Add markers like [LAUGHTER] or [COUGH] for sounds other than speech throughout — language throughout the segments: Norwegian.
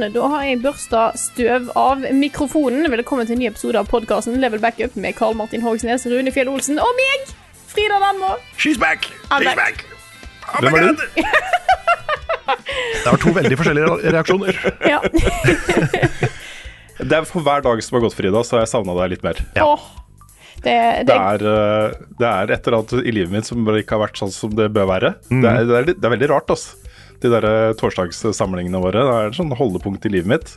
Sånn, da har jeg børsta støv av mikrofonen. Velkommen til en ny episode av podkasten Level Backup med Karl Martin Hogsnes, Rune Fjell Olsen og meg, Frida Danmo. She's back! I'm She's back. back! Hvem er du? Det var to veldig forskjellige reaksjoner. Ja. [LAUGHS] Det er For hver dag som har gått, Frida, så har jeg savna deg litt mer. Åh, det, det, Det er, eh, det er et eller annet i livet mitt som ikke har vært sånn som det bør være. Det, er, det, er, det er veldig rart, altså. De der eh, torsdagssamlingene våre. Det er et sånn holdepunkt i livet mitt.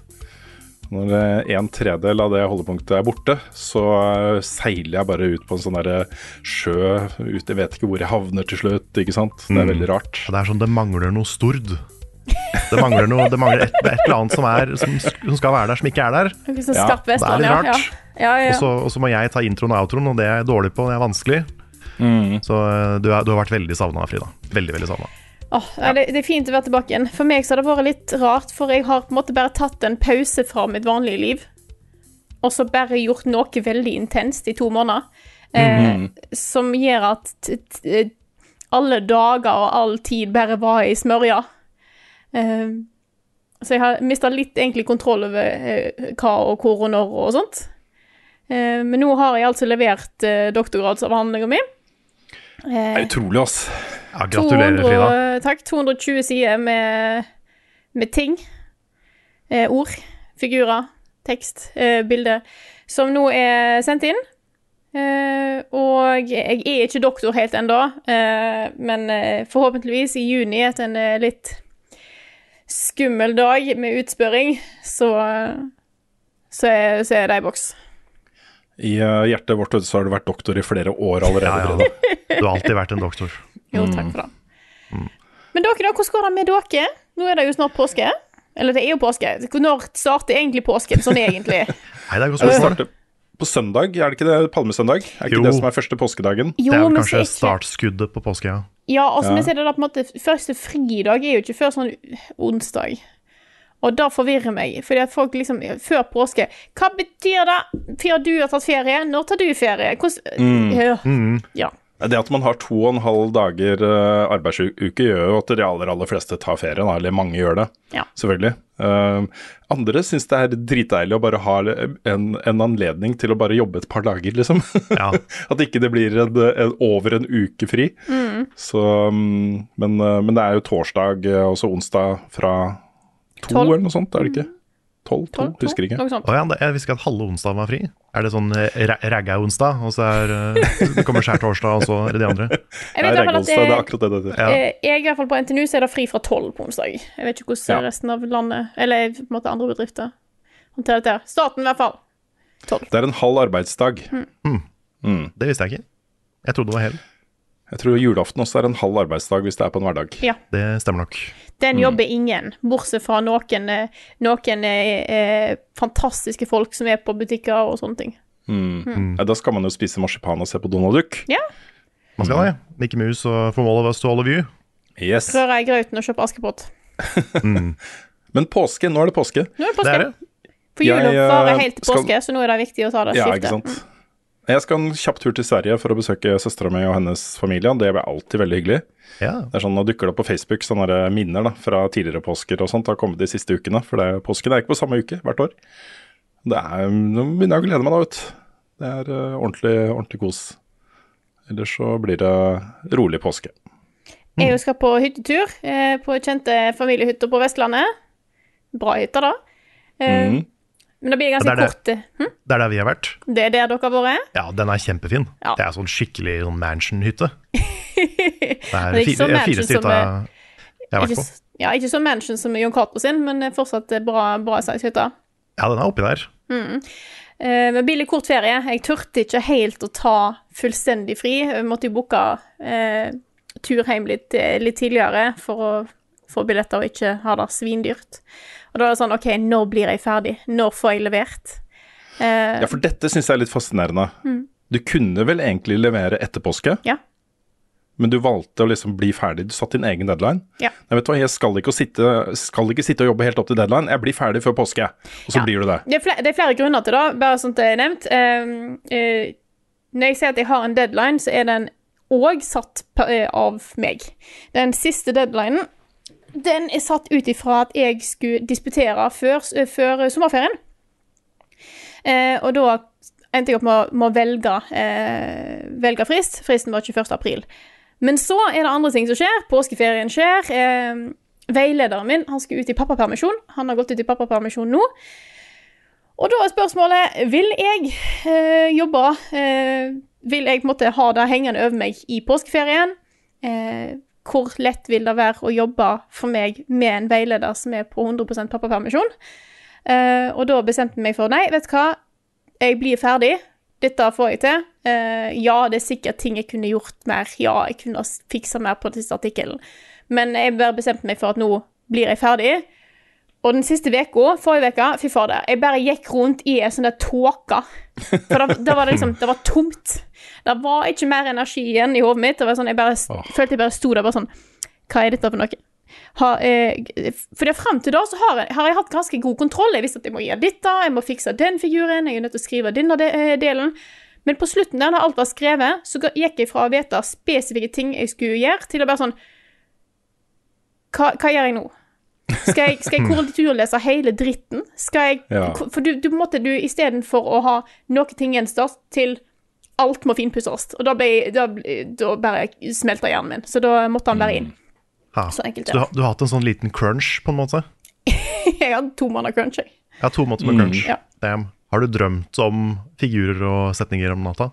Når eh, en tredel av det holdepunktet er borte, så eh, seiler jeg bare ut på en sånn der sjø ut, Jeg vet ikke hvor jeg havner til slutt, ikke sant. Det er veldig rart. Det er sånn det mangler noe stord. Det mangler, noe, det mangler et, et eller annet som, er, som, som skal være der, som ikke er der. Sånn Ja, det er Vestland, litt rart. Ja, ja, ja. Og så, og så må jeg ta introen og outroen, og det er jeg dårlig på. Det er vanskelig. Så eh, du, er, du har vært veldig savna, Frida. Veldig, veldig savna. Åh, ja, det, det er fint å være tilbake igjen. For meg så har det vært litt rart, for jeg har på en måte bare tatt en pause fra mitt vanlige liv. Og så bare gjort noe veldig intenst i to måneder. Eh, Som gjør at t alle dager og all tid bare var i smørja. Eh, så jeg har mista litt egentlig kontroll over eh, hva og hvor og når og sånt. Eh, men nå har jeg altså levert eh, doktorgradsavhandlinga mi. Det er utrolig, ass. Ja, gratulerer, 200, Frida. Takk. 220 sider med, med ting. Eh, ord, figurer, tekst, eh, bilder. Som nå er sendt inn. Eh, og jeg er ikke doktor helt ennå, eh, men eh, forhåpentligvis i juni, etter en eh, litt skummel dag med utspørring, så, så, er, så er det i boks. I eh, hjertet vårt så har du vært doktor i flere år allerede. Ja, ja. Du har alltid vært en doktor. Jo, takk for det. Men dere, da, hvordan går det med dere? Nå er det jo snart påske. Eller det er jo påske. Når starter egentlig påsken, sånn egentlig? [LAUGHS] Nei, det er godt Det spørsmål. på søndag, er det ikke det? Palmesøndag? Er ikke Jo. det som er første påskedagen? Jo, Det er vel kanskje ikke- startskuddet på påske, ja. Ja, altså, Ja. men så er det da på en måte Første fridag er jo ikke før sånn onsdag. Og det forvirrer meg, fordi at folk liksom Før påske Hva betyr det? Før du har tatt ferie? Når tar du ferie? Hvordan Ja. ja. Det at man har to og en halv dager eh, arbeidsuke, gjør jo at de aller aller fleste tar ferie. Eller mange gjør det, Ja. selvfølgelig. Uh, andre syns det er dritdeilig å bare ha en, en anledning til å bare jobbe et par dager, liksom. [LAUGHS] Ja. at ikke det blir en, en, over en uke fri. Så, mm, men, eh, men det er jo torsdag eh, og så onsdag fra to eller noe sånt, er det ikke? Tolv? To? Tolv, to, Husker ikke. Å ja, jeg visste ikke at halve onsdag var fri. Er det sånn eh, ra- ragga-onsdag, og så er, eh, det kommer skjærtorsdag, og så er det de andre? [LAUGHS] Jeg vet det er akkurat det det heter. Ja. eh, jeg, i hvert fall på NTNU så er det fri fra tolv på onsdag. Jeg vet ikke hvordan Ja. resten av landet, eller på en måte andre bedrifter, håndterer dette. Staten i hvert fall. Tolv. Det er en halv arbeidsdag. Det visste jeg ikke. Jeg trodde det var hel. Jeg tror julaften også er en halv arbeidsdag hvis det er på en hverdag. Ja. Det stemmer nok. Den jobber ingen, bortsett fra noen, eh, noen eh, eh, fantastiske folk som er på butikker og sånne ting. Mm. Ja, da skal man jo spise marsipan og se på Donald Duck. Ja. Man skal det. Mikke Mus og formål All of Us to All of You. Yes. Røre i grauten og kjøpe Askepott. [LAUGHS] Men påske, nå er det påske. Nå er det Det påske. er det. For jula eh, varer helt til skal- påske, så nå er det viktig å ta det Ja, skiftet. ikke sant. Jeg skal en kjapp tur til Sverige for å besøke søstera mi og hennes familie. Det blir alltid veldig hyggelig. Ja. Det er sånn, Nå dukker det opp på Facebook sånne minner da, fra tidligere påsker og sånt. Det har kommet de siste ukene, for det, påsken er ikke på samme uke hvert år. Det er, Nå begynner jeg å glede meg da, vet du. Det er uh, ordentlig, ordentlig kos. Ellers så blir det rolig påske. Jeg skal på hyttetur eh, på kjente familiehytter på Vestlandet. Bra hytter, da. Eh, Mhm. Men det blir ganske det kort. det. eh, Hm? Det er der vi har vært. Det er der dere har vært? Ja, den er kjempefin. Ja. Det er sånn skikkelig sånn mansion-hytte. [LAUGHS] Det er Det er fire, mansion stykker er- jeg har vært på. ja, ikke så mansion som Jon Cato sin, men fortsatt bra, bra size hytte. Ja, den er oppi der. Mm. med billig kort ferie. Jeg turte ikke helt å ta fullstendig fri. Jeg måtte jo booke eh, tur hjem litt, eh, litt tidligere for å få billetter og ikke ha det svindyrt. Og da er det sånn OK, når blir jeg ferdig? Når får jeg levert? Eh, Ja, for dette syns jeg er litt fascinerende. Du kunne vel egentlig levere etter påske, ja. men du valgte å liksom bli ferdig. Du satte din egen deadline. Ja. Nei, vet du hva, jeg skal ikke, sitte, skal ikke sitte og jobbe helt opp til deadline. Jeg blir ferdig før påske, og så Ja. blir du det. Det er, flere, det er flere grunner til det, bare sånn det er nevnt. Uh, uh, når jeg sier at jeg har en deadline, så er den òg satt eh, av meg. Den siste deadlinen den er satt ut ifra at jeg skulle disputere før, eh, før sommerferien. Eh, og da endte jeg opp med, med å velge, eh, velge frist. Fristen var 21. april. Men så er det andre ting som skjer. Påskeferien skjer. Eh, veilederen min han skal ut i pappapermisjon. Han har gått ut i pappapermisjon nå. Og da er spørsmålet vil jeg eh, jobbe eh, Vil jeg på en måte ha det hengende over meg i påskeferien? Eh, hvor lett vil det være å jobbe for meg med en veileder som er på 100 pappapermisjon? Uh, og da bestemte jeg meg for nei, vet du hva, jeg blir ferdig. Dette får jeg til. Uh, ja, det er sikkert ting jeg kunne gjort mer. Ja, jeg kunne fiksa mer på disse artikkelen. Men jeg bare bestemte meg for at nå blir jeg ferdig. Og den siste uka, forrige uke, fy fader, jeg bare gikk rundt i en sånn der tåke. For da, da var det liksom, det var tomt. Det var ikke mer energi igjen i hodet mitt. Det var sånn, jeg bare, følte jeg bare sto der bare sånn, hva er dette for noe? Har, eh, for det frem til da så har jeg, har jeg hatt ganske god kontroll. Jeg visste at jeg må gjøre dette, jeg må fikse den figuren, jeg er nødt til å skrive denne de, eh, delen. Men på slutten der, når alt var skrevet, så gikk jeg fra å vite spesifikke ting jeg skulle gjøre, til å bare sånn Hva, hva gjør jeg nå? Skal jeg, skal jeg korrekturlese [LAUGHS] hele dritten? Skal jeg Ja. For du, du måtte du istedenfor å ha noen ting gjenstått, til alt må finpusses. Og da, ble, da, da bare smelta hjernen min. Så da måtte han være inn. Ja. Så enkelt, Så du, har- du har hatt en sånn liten crunch, på en måte? [LAUGHS] Jeg hadde to måneder crunch, jeg. Ja, to måneder med crunch. Ja. Har du drømt om figurer og setninger om natta?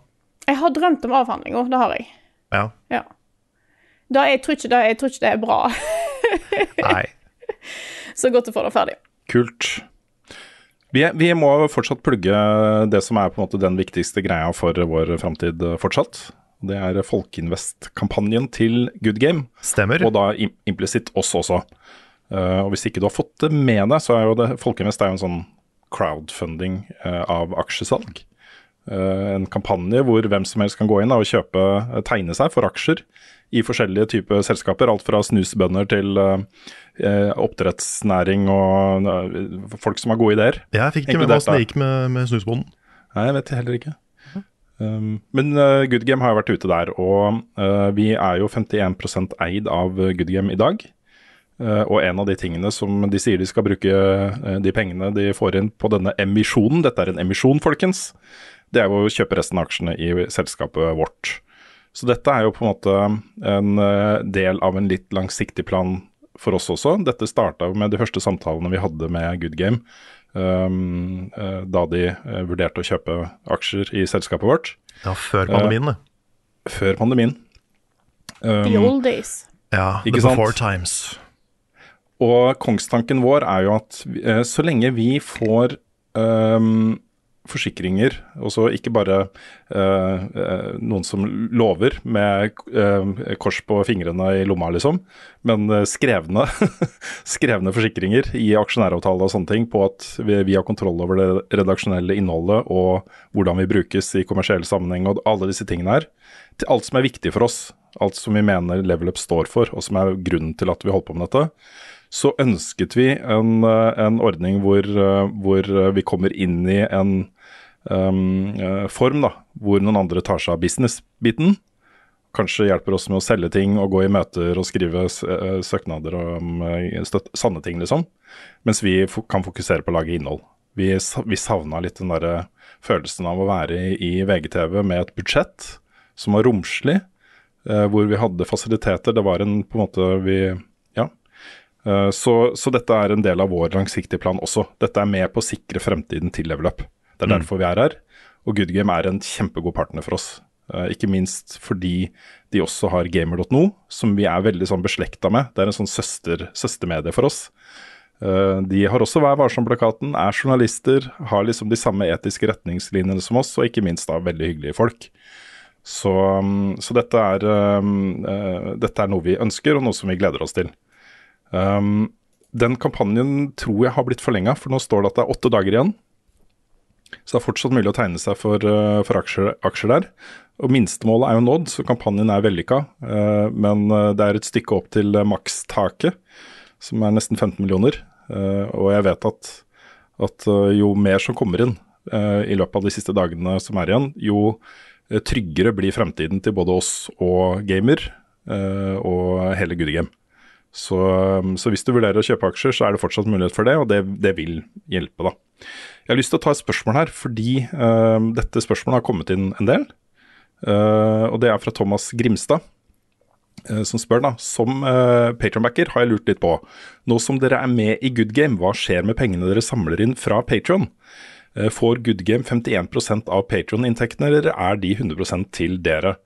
Jeg har drømt om avhandlinger, det har jeg. Ja. Ja. Da, jeg, tror ikke da, jeg tror ikke det er bra. Nei. [LAUGHS] Så godt å få det ferdig. Kult. Vi, vi må fortsatt plugge det som er på en måte den viktigste greia for vår framtid eh, fortsatt. Det er Folkeinvest-kampanjen til Good Game, Stemmer. og da im- implisitt oss også. Uh, og hvis ikke du har fått det med deg, så er jo det Folkeinvest er jo en sånn crowdfunding uh, av aksjesalg. Uh, en kampanje hvor hvem som helst kan gå inn og kjøpe, tegne seg for aksjer i forskjellige typer selskaper. Alt fra snusbønder til eh, eh, oppdrettsnæring og eh, folk som har gode ideer. Jeg fikk ikke med meg åssen det gikk med, med snusbonden. Nei, jeg vet heller ikke. Um, men uh, Good Game har jo vært ute der, og uh, vi er jo 51% eid av Goodgame Good Game i dag. Uh, og en av de tingene som de sier de skal bruke uh, de pengene de får inn på denne emisjonen, dette er en emisjon, folkens, det er jo å kjøpe resten av aksjene i selskapet vårt. Så dette er jo på en måte en uh, del av en litt langsiktig plan for oss også. Dette starta med de første samtalene vi hadde med Good Game, um, uh, da de uh, vurderte å kjøpe aksjer i selskapet vårt, Ja, før pandemien, det. før pandemien. The Um, old days. Ja, the sant? times. Og kongstanken vår er jo at uh, så lenge vi får ehm, forsikringer, og så ikke bare eh, noen som lover med eh, kors på fingrene i lomma, liksom, men skrevne, [LAUGHS] skrevne forsikringer i aksjonæravtale og sånne ting på at vi, vi har kontroll over det redaksjonelle innholdet og hvordan vi brukes i kommersiell sammenheng og alle disse tingene her. Til alt som er viktig for oss, alt som vi mener Level Up står for, og som er grunnen til at vi holder på med dette så ønsket vi en, eh, en ordning hvor, eh, hvor eh, vi kommer inn i en um, form da, hvor noen andre tar seg av business-biten. Kanskje hjelper oss med å selge ting og gå i møter og skrive søknader om sanne ting, liksom. Mens vi kan fokusere på å lage innhold. Vi, vi savna litt den derre følelsen av å være i, VGTV med et budsjett som var romslig, hvor vi hadde fasiliteter. Det var en på en måte vi Så, så dette er en del av vår langsiktige plan også. Dette er med på å sikre fremtiden til Level Up. Det er derfor vi er her. Og Good Game er en kjempegod partner for oss. Eh, ikke minst fordi de også har gamer.no, som vi er veldig sånn beslekta med. Det er en sånn søster, søstermedie for oss. Eh, de har også Vær varsom-plakaten, er journalister, har liksom de samme etiske retningslinjene som oss, og ikke minst da veldig hyggelige folk. Så, mm, så dette, er, dette, er, noe vi ønsker, og noe som vi gleder oss til. Um, den kampanjen tror jeg har blitt forlenga, for nå står det at det er åtte dager igjen. Så det er fortsatt mulig å tegne seg for, uh, for aksjer, aksjer, der. Og Minstemålet er jo nådd, så kampanjen er vellykka. Uh, men det er et stykke opp til makstaket, som er nesten 15 millioner. og jeg vet at, at jo mer som kommer inn i løpet av de siste dagene som er igjen, jo Eh, tryggere blir fremtiden til både oss og gamer eh, og hele Good Game. Så, så, hvis du vurderer å kjøpe aksjer, så er det fortsatt mulighet for det, og det, det vil hjelpe, da. Jeg har lyst til å ta et spørsmål her, fordi uh, dette spørsmålet har kommet inn en del. Uh, og det er fra Thomas Grimstad, uh, som spør da. Som uh, patronbacker har jeg lurt litt på. Nå som dere er med i Good Game, hva skjer med pengene dere samler inn fra Patron? Eh, får Good Game 51 av Patron-inntektene, eller er de 100% til dere?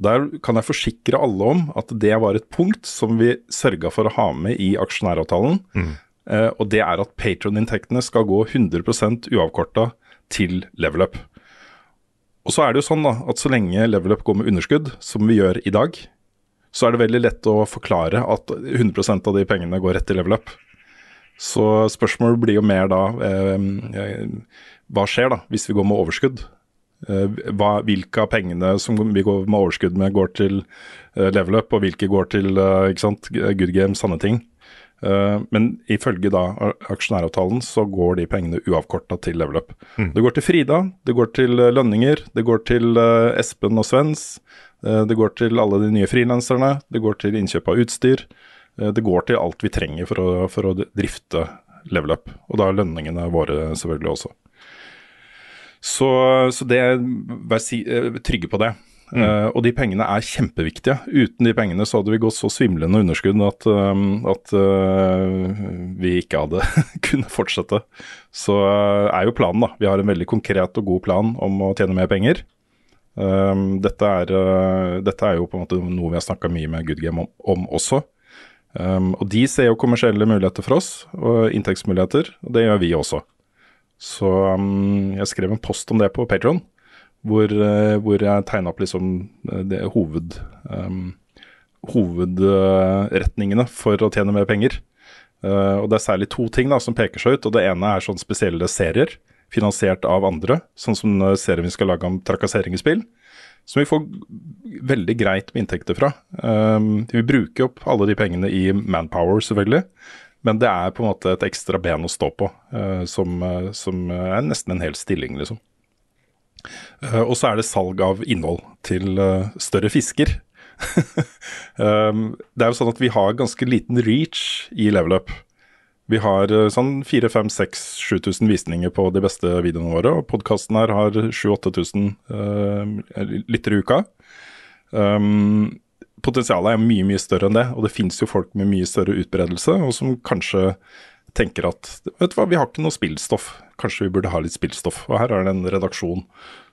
Der kan jeg forsikre alle om at det var et punkt som vi sørga for å ha med i aksjonæravtalen. Mm. Uh, og det er at Patron-inntektene skal gå 100 uavkorta til level up. Og så er det jo sånn da, at så lenge level up går med underskudd, som vi gjør i dag, så er det veldig lett å forklare at 100% av de pengene går rett til level up. Så spørsmålet blir jo mer da eh, eh, Hva skjer da hvis vi går med overskudd? Eh, hva, hvilke av pengene som vi går med overskudd med, går til eh, level up, og hvilke går til eh, good game, sanne ting. Men ifølge da aksjonæravtalen så går de pengene uavkorta til level up. Mm. Det går til Frida, det går til lønninger, det går til Espen og Svens. Det går til alle de nye frilanserne, det går til innkjøp av utstyr. Det går til alt vi trenger for å, for å drifte level up, og da lønningene våre selvfølgelig også. Så, så det, vær si, eh, trygge på det. Mm. Uh, og de pengene er kjempeviktige. Uten de pengene så hadde vi gått så svimlende underskudd at, um, at uh, vi ikke hadde [LAUGHS] kunnet fortsette. Så uh, er jo planen, da. Vi har en veldig konkret og god plan om å tjene mer penger. Um, dette, er, dette, er, jo på en måte noe vi har snakka mye med Good Game om, om også. Um, og de ser jo kommersielle muligheter for oss, og inntektsmuligheter, og det gjør vi også. Så um, jeg skrev en post om det på Patron, hvor, uh, hvor jeg tegna opp liksom eh, det hoved, um, hovedretningene for å tjene mer penger. Uh, og det er særlig to ting da som peker seg ut, og det ene er sånn spesielle serier finansiert av andre, sånn som serien vi skal lage om trakassering i spill som vi får veldig greit med inntekter fra. Um, vi bruker opp alle de pengene i Manpower, selvfølgelig. Men det er på en måte et ekstra ben å stå på, uh, som, uh, som, er nesten en hel stilling, liksom. Og så er det salg av innhold til større fisker. [LAUGHS] det er jo sånn at vi har ganske liten reach i level up. Vi har eh, sånn 4000-5000-7000 visninger på de beste videoene våre, og podkasten her har 7000-8000 uh, lyttere i uka. Um, potensialet er mye mye større enn det, og det finnes jo folk med mye større utbredelse, og som kanskje tenker at vet du hva, vi har ikke noe spillstoff, kanskje vi burde ha litt spillstoff. Og her er det en redaksjon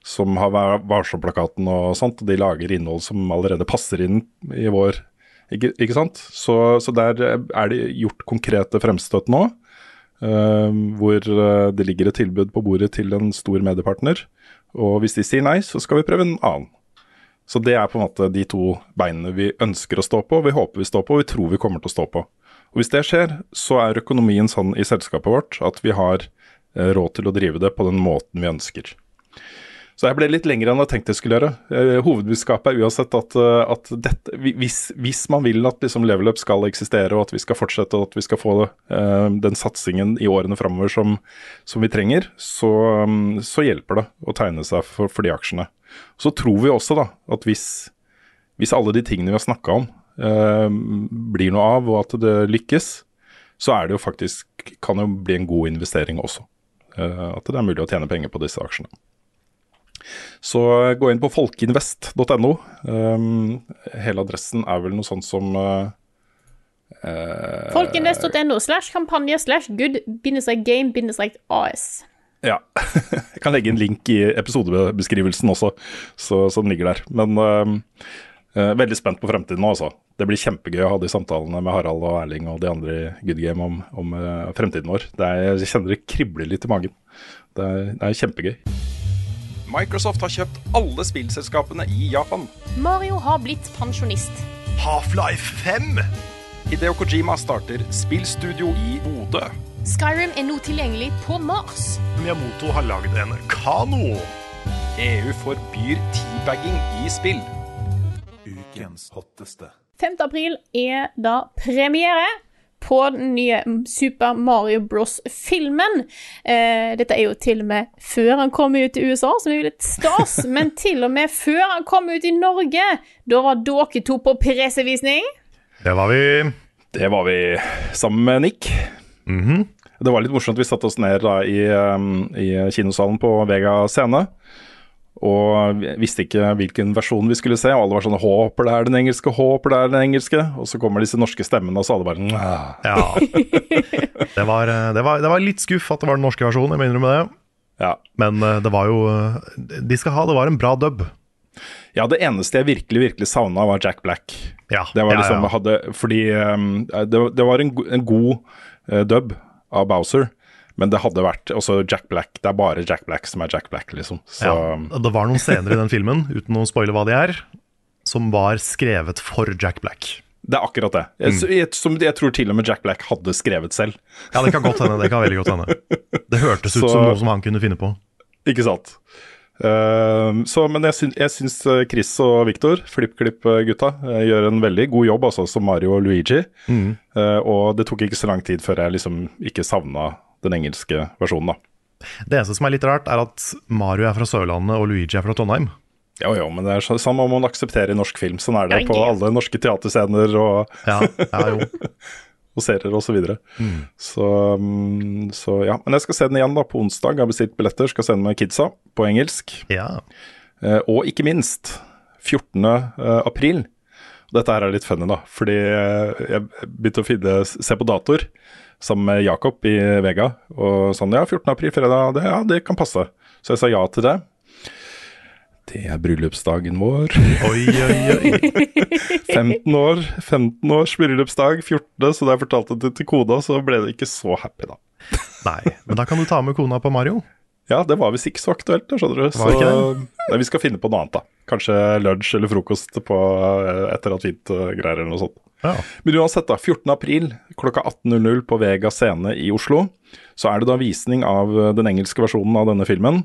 som har varselplakaten og sånt, og de lager innhold som allerede passer inn i vår ikke, ikke sant? Så, så, der er det gjort konkrete fremstøt nå. Uh, hvor uh, det ligger et tilbud på bordet til en stor mediepartner. Og hvis de sier nei, så skal vi prøve en annen. Så det er på en måte de to beinene vi ønsker å stå på, vi håper vi står på, og vi tror vi kommer til å stå på. Og Hvis det skjer, så er økonomien sånn i selskapet vårt at vi har uh, råd til å drive det på den måten vi ønsker. Så jeg ble litt lengre enn jeg tenkte jeg skulle gjøre. Eh, hovedbudskapet er uansett at, eh, at dette, hvis, hvis, man vil at liksom level up skal eksistere, og at vi skal fortsette og at vi skal få uh, den satsingen i årene framover som, som, vi trenger, så, um, så, hjelper det å tegne seg for, for, de aksjene. Så tror vi også da at hvis, hvis alle de tingene vi har snakka om eh, blir noe av, og at det lykkes, så er det jo faktisk kan jo bli en god investering også. Eh, at det er mulig å tjene penger på disse aksjene. Så gå inn på folkeinvest.no. Um, hele adressen er vel noe sånt som uh, Folkeinvest.no slash kampanje slash good game as. Ja. [LAUGHS] Jeg kan legge en link i episodebeskrivelsen også, så, så den ligger der. Men uh, uh, veldig spent på fremtiden nå, altså. Det blir kjempegøy å ha de samtalene med Harald og Erling og de andre i Good Game om, om uh, fremtiden vår. Det er, jeg kjenner det kribler litt i magen. Det er, det er kjempegøy. Microsoft har kjøpt alle spillselskapene i Japan. Mario har blitt pensjonist. Half-Life 5! Hideo Kojima starter spillstudio i Bodø. Skyrim er nå tilgjengelig på Mars. Miyamoto har lagd en kano. EU forbyr teabagging i spill. Ukens hotteste. 5. april er da premiere på den nye Super Mario Bros.-filmen. Eh, dette er jo til og med før han kom ut i USA, som er jo litt stas. [LAUGHS] Men til og med før han kom ut i Norge, da var dere to på pressevisning. Det var vi. Det var vi sammen med Nick. Mhm. Det var litt morsomt. Vi satte oss ned da i, um, i kinosalen på Vega scene. Og visste ikke hvilken versjon vi skulle se. Og alle var sånn 'Håper det er den engelske, håper det er den engelske'. Og så kommer disse norske stemmene, og så alle bare «Mwah». Ja. [LAUGHS] det, var, eh, det, var, det var litt skuff at det var den norske versjonen, jeg må innrømme det. Ja. Men eh, det var jo eh, De skal ha, det var en bra dub. ja, det eneste jeg virkelig, virkelig savna, var Jack Black. Ja, Det var ja, liksom, ja. Hadde, fordi um, det, det var en, en god uh, dub av Bowser, men det hadde vært også Jack Black. Det er bare Jack Black som er Jack Black, liksom. Så Ja, det var noen scener i den filmen, uten å spoile hva de er, som var skrevet for Jack Black. det er akkurat det. Mm. jeg, som jeg tror til og med Jack Black hadde skrevet selv. Ja, det kan godt hende. Det kan veldig godt hende. [LAUGHS] Det hørtes ut Så- som noe som han kunne finne på. Ikke sant? Um, så, men jeg, syn, jeg syns uh, Chris og Victor, FlippKlipp-gutta, uh, gjør en veldig god jobb altså, som Mario og Luigi. Mm. Uh, og det tok ikke så lang tid før jeg liksom ikke savna den engelske versjonen, da. Det eneste som er litt rart, er at Mario er fra Sørlandet og Luigi er fra Trondheim. Jo, jo, men det er sånn sånn må man akseptere i norsk film. Sånn er det på alle norske teaterscener og, Ja, ja jo. [LAUGHS] og serier osv. Så, videre. så um, Så ja. Men jeg skal se den igjen da på onsdag. Jeg har bestilt billetter, skal se den med kidsa på engelsk. Ja. Eh, og ikke minst 14. eh, april. Dette her er litt funny, da. Fordi eh, jeg begynte å finne, se på datoer sammen med Jakob i Vega. Og sånn ja, 14. april, fredag, det, ja, det kan passe. Så jeg sa ja til det. Det er bryllupsdagen vår. Oi, oi, oi. [LAUGHS] 15 år, 15 års bryllupsdag, 14., så da jeg fortalte det til kona, så ble det ikke så happy, da. Nei, men da kan du ta med kona på Mario. Ja, det var visst ikke så aktuelt, skjønner du. Så nei, vi skal finne på noe annet, da. Kanskje lunsj eller frokost på et eller annet fint greier eller noe sånt. Ja. Men uansett, da. 14. april klokka 18.00 på Vega scene i Oslo. Så er det da visning av eh, den engelske versjonen av denne filmen,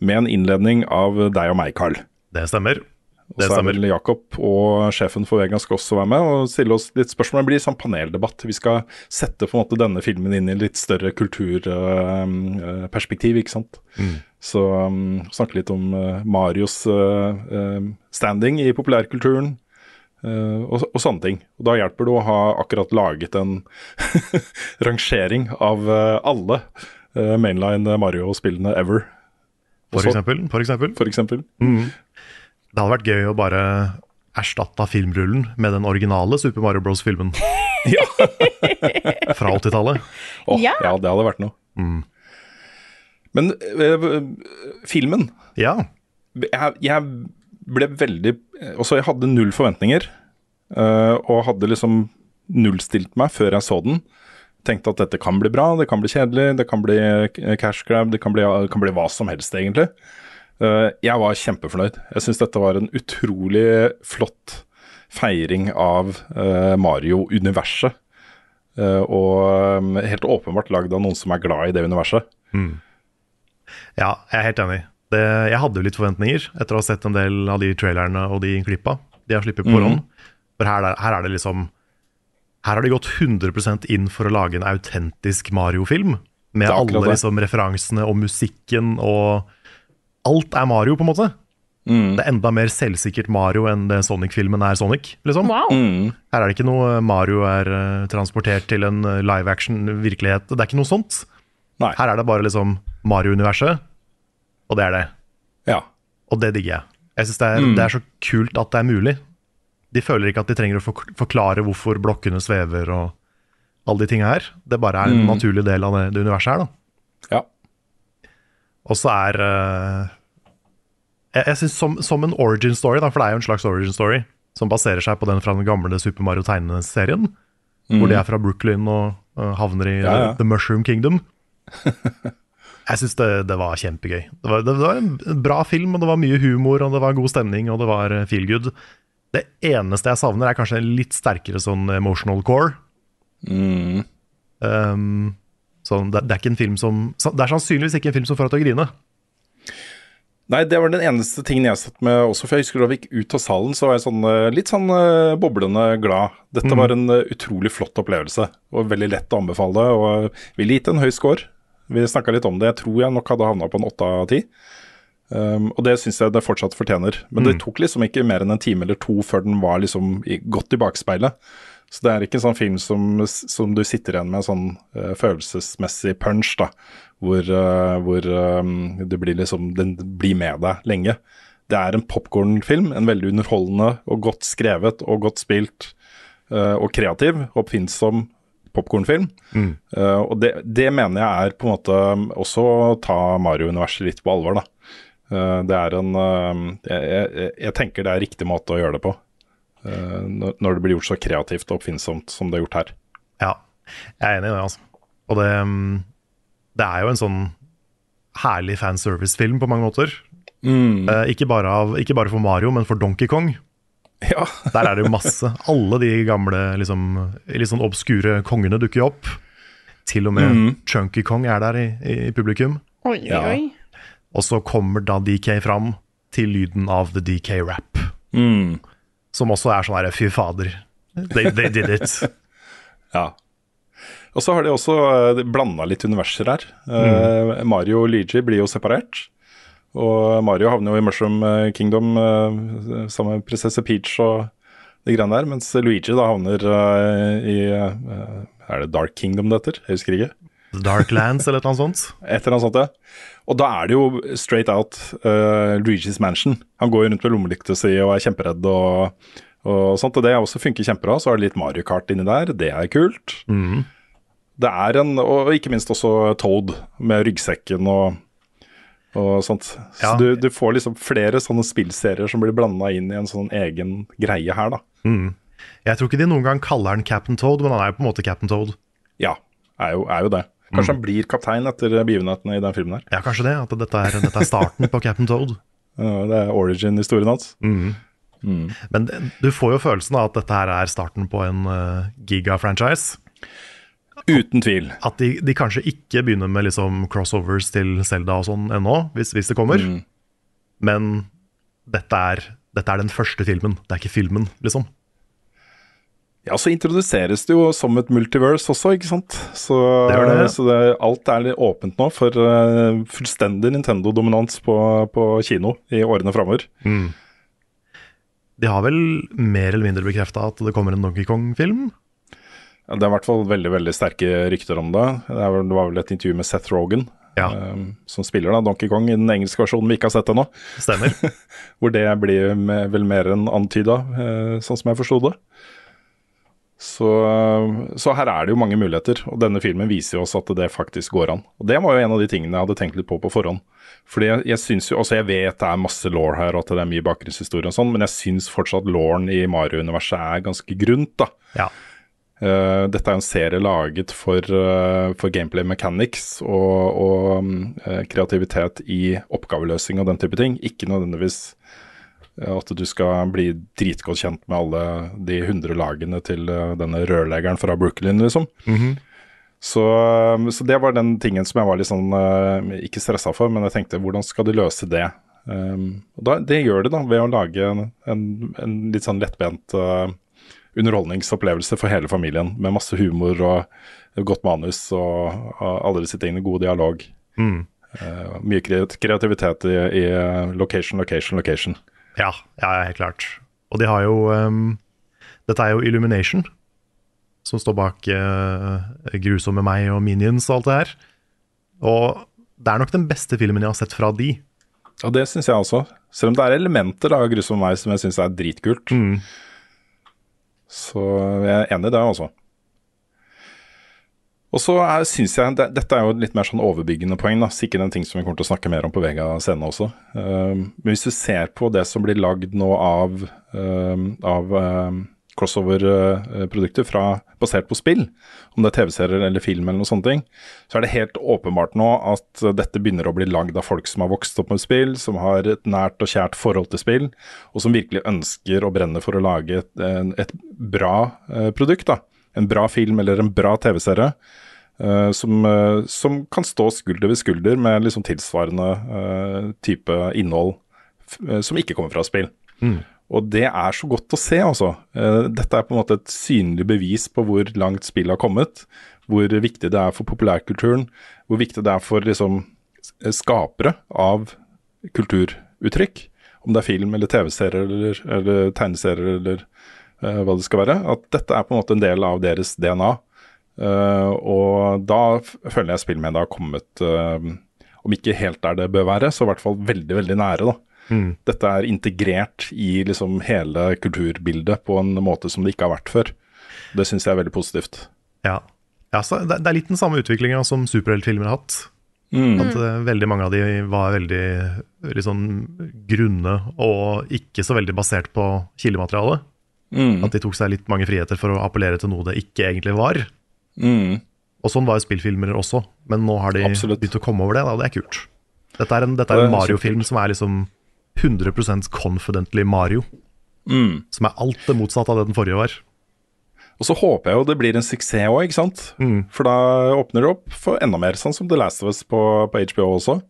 med en innledning av deg og meg, Carl. Det stemmer. Og så er vel Jakob og sjefen for Vega skal også være med og stille oss litt spørsmål. Det blir sånn paneldebatt. Vi skal sette på en måte denne filmen inn i litt større kulturperspektiv, ikke sant. Så um, snakke litt om uh, Marios uh, uh, standing i populærkulturen. Eh, og, og sånne ting. Og Da hjelper det å ha akkurat laget en [LAUGHS] rangering av eh, alle eh, mainline Mario-spillene ever, For eksempel. For eksempel. for eksempel. Det hadde vært gøy å bare erstatte filmrullen med den originale Super Mario Bros.-filmen. [LAUGHS] [LAUGHS] Fra 80-tallet. Oh, Ja. ja. det hadde vært noe. Men øh, filmen Ja. jeg, jeg ble veldig Også jeg hadde null forventninger. øh, og hadde liksom nullstilt meg før jeg så den. Tenkte at dette kan bli bra, det kan bli kjedelig, det kan bli eh, cash grab, det kan bli, kan bli hva som helst, egentlig. Jeg var kjempefornøyd. Jeg syns dette var en utrolig flott feiring av Mario-universet. Og helt åpenbart lagd av noen som er glad i det universet. Ja, jeg er helt enig. Det, jeg hadde jo litt forventninger etter å ha sett en del av de trailerne og de klippa de har sluppet på forhånd. For her, er- her er det liksom Her har de gått 100% inn for å lage en autentisk Mario-film. Med alle liksom referansene og musikken og Alt er Mario, på en måte. Mm. Det er enda mer selvsikkert Mario enn det Sonic-filmen er Sonic. liksom. Wow. Her er det ikke noe Mario er uh, transportert til en eh, live action-virkelighet. Det er ikke noe sånt. Nei. Her er det bare liksom Mario-universet, og det er det. Ja. Og det digger jeg. Jeg synes det, er, det er så kult at det er mulig. De føler ikke at de trenger å forklare hvorfor blokkene svever og alle de tinga her. Det bare er en naturlig del av det, det universet her, da. ja. Og så er uh, Jeg, jeg synes som, som en origin story, da, for det er jo en slags origin story, som baserer seg på den fra den gamle Super Mario tegneserien, hvor de er fra Brooklyn og uh, havner i Ja, ja. The Mushroom Kingdom. [LAUGHS] Jeg syns det, det var kjempegøy. Det var, det var en bra film, og det var mye humor, og det var god stemning, og det var eh, feel good. Det eneste jeg savner, er kanskje en litt sterkere sånn emotional core. Mm. Um, sånn, det, det er ikke en film som Det er sannsynligvis ikke en film som får deg til å grine. Nei, det var den eneste tingen jeg satt med også, for jeg husker da vi gikk ut av salen, så var jeg sånn eh, litt sånn eh, boblende glad. Dette var en utrolig flott opplevelse, og veldig lett å anbefale, og ville gitt en høy score. Vi snakka litt om det, jeg tror jeg nok hadde havna på en åtte av ti. Um, og det syns jeg det fortsatt fortjener. Men det tok liksom ikke mer enn en time eller to før den var liksom i, godt i bakspeilet. Så det er ikke en sånn film som, som du sitter igjen med en sånn uh, følelsesmessig punch, da. Hvor, uh, hvor um, det blir liksom, den blir med deg lenge. Det er en popkornfilm, en veldig underholdende og godt skrevet og godt spilt Uh, og kreativ, oppfinnsom popkornfilm. Eh, og det, det mener jeg er på en måte også å ta Mario-universet litt på alvor, da. Uh, det er en eh, jeg, jeg, jeg tenker det er riktig måte å gjøre det på. eh, når, når det blir gjort så kreativt og oppfinnsomt som det er gjort her. Ja, jeg er enig i det, altså. Og det, mm, det er jo en sånn herlig fanservice-film på mange måter. Eh, ikke, bare av, ikke bare for Mario, men for Donkey Kong. [LAUGHS] Ja. Der er det jo masse. Alle de gamle, liksom, litt sånn obskure kongene dukker jo opp. Til og med Chunky Kong er der i, i publikum. Oi, Ja. oi. Og så kommer da DK fram til lyden av The DK Rap. Som også er sånn her, fy fader. They, they did it. [LAUGHS] Ja. Og så har de også uh, blanda litt universer her. Eh, Mario og Luigi blir jo separert. Og Mario havner jo i Mushroom eh, Kingdom eh, sammen med prinsesse Peach og de greiene der, mens Luigi da havner eh, i Er det Dark Kingdom det heter? Jeg husker ikke. Darklands eller et eller annet sånt. [LAUGHS] Et eller annet sånt, ja. Og da er det jo straight out uh, Luigi's Mansion. Han går jo rundt med lommelykta si og er kjemperedd og, og sånt. Og det også funker kjempebra. Så er det litt Mario Kart inni der, det er kult. Det er en Og ikke minst også Toad med ryggsekken og, og sånt. Så Ja. du, du får liksom flere sånne spillserier som blir blanda inn i en sånn egen greie her, da. Jeg tror ikke de noen gang kaller han Captain Toad, men han er jo på en måte Captain Toad. Ja, er jo, er jo det. Kanskje han blir kaptein etter begivenhetene i den filmen her. Ja, kanskje det. At dette er, dette er starten på Captain Toad. [LAUGHS] Ja, Det er origin-historien hans. Men det- du får jo følelsen av at dette her er starten på en uh, giga-franchise. Uten tvil. At de, de kanskje ikke begynner med liksom crossovers til Zelda og sånn ennå, hvis, hvis det kommer. Men dette er, dette er den første filmen. Det er ikke filmen, liksom. Ja, så introduseres det jo som et multiverse også, ikke sant. Så, Det er det. så det, alt er litt åpent nå for uh, fullstendig Nintendo-dominans på, på kino i årene framover. De har vel mer eller mindre bekrefta at det kommer en Donkey Kong-film? Det er i hvert fall veldig veldig sterke rykter om det. Det, vel, det var vel et intervju med Seth Rogan, Ja, um, som spiller da Donkey Kong i den engelske versjonen vi ikke har sett ennå. stemmer. [LAUGHS] Hvor det blir med, vel mer enn antyda, uh, sånn som jeg forsto det. Så, så her er det jo mange muligheter, og denne filmen viser jo oss at det faktisk går an. Og Det var jo en av de tingene jeg hadde tenkt litt på på forhånd. Fordi jeg, jeg synes jo, altså jeg vet det er masse law her, og at det er mye bakgrunnshistorie og sånn, men jeg syns fortsatt lawen i Mario-universet er ganske grunt, da. Ja. Eh, dette er en serie laget for, uh, for gameplay mechanics og, og mm, eh, kreativitet i oppgaveløsning og den type ting. Ikke nødvendigvis at du skal bli dritgodt kjent med alle de hundre lagene til denne rørleggeren fra Brooklyn, liksom. så, eh, så det var den tingen som jeg var litt sånn ikke stressa for, men jeg tenkte hvordan skal de løse det? Um, og da, det gjør de da ved å lage en, en, en litt sånn lettbent underholdningsopplevelse for hele familien, med masse humor og godt manus og, alle disse tingene. God dialog. Eh, mye kreativitet i, i location, location, location. Ja, ja, helt klart. Og de har jo um, Dette er jo Illumination, som står bak uh, Grusomme meg og Minions og alt det her. Og det er nok den beste filmen jeg har sett fra de. Og det syns jeg også. Selv om det er elementer av Grusom meg som jeg syns er dritkult. Så jeg er enig i det, altså. Og så syns jeg, det, Dette er jo litt mer sånn overbyggende poeng, da. sikkert en ting som vi kommer til å snakke mer om på Vega scene også. Eh, men hvis du ser på det som blir lagd nå av, eh, av eh, crossover-produkter basert på spill, om det er TV-serier eller film eller noen sånne ting, så er det helt åpenbart nå at dette begynner å bli lagd av folk som har vokst opp med spill, som har et nært og kjært forhold til spill, og som virkelig ønsker og brenner for å lage et, et bra eh, produkt. da. En bra film eller en bra TV-serie. eh, som, eh, som kan stå skulder ved skulder med liksom tilsvarende type innhold som ikke kommer fra spill. Og det er så godt å se, altså. Eh, Dette er på en måte et synlig bevis på hvor langt spillet har kommet. Hvor viktig det er for populærkulturen. Hvor viktig det er for liksom skapere av kulturuttrykk. Om det er film eller TV-serier eller, eller tegneserier eller uh, hva det skal være. At dette er på en måte en del av deres DNA. Uh, og da føler jeg spillmediet har kommet, uh, om ikke helt der det bør være, så i hvert fall veldig, veldig nære. da. Dette er integrert i liksom hele kulturbildet på en måte som det ikke har vært før. Det syns jeg er veldig positivt. Ja. ja så det, er litt den samme utviklinga som superheltfilmer har hatt. At eh, veldig mange av de var veldig sånn grunne og ikke så veldig basert på kildemateriale. At de tok seg litt mange friheter for å appellere til noe det ikke egentlig var. Mm. Og sånn var jo spillfilmer også, men nå har de Absolutt. begynt å komme over det, og det er kult. Dette er en, en Mario-film som er liksom 100% confidently Mario. Mm. Som er alt det motsatte av det den forrige var. Og så håper jeg jo det blir en suksess òg, ikke sant. For da åpner det opp for enda mer, sånn som The Last of Us på, på HBO også.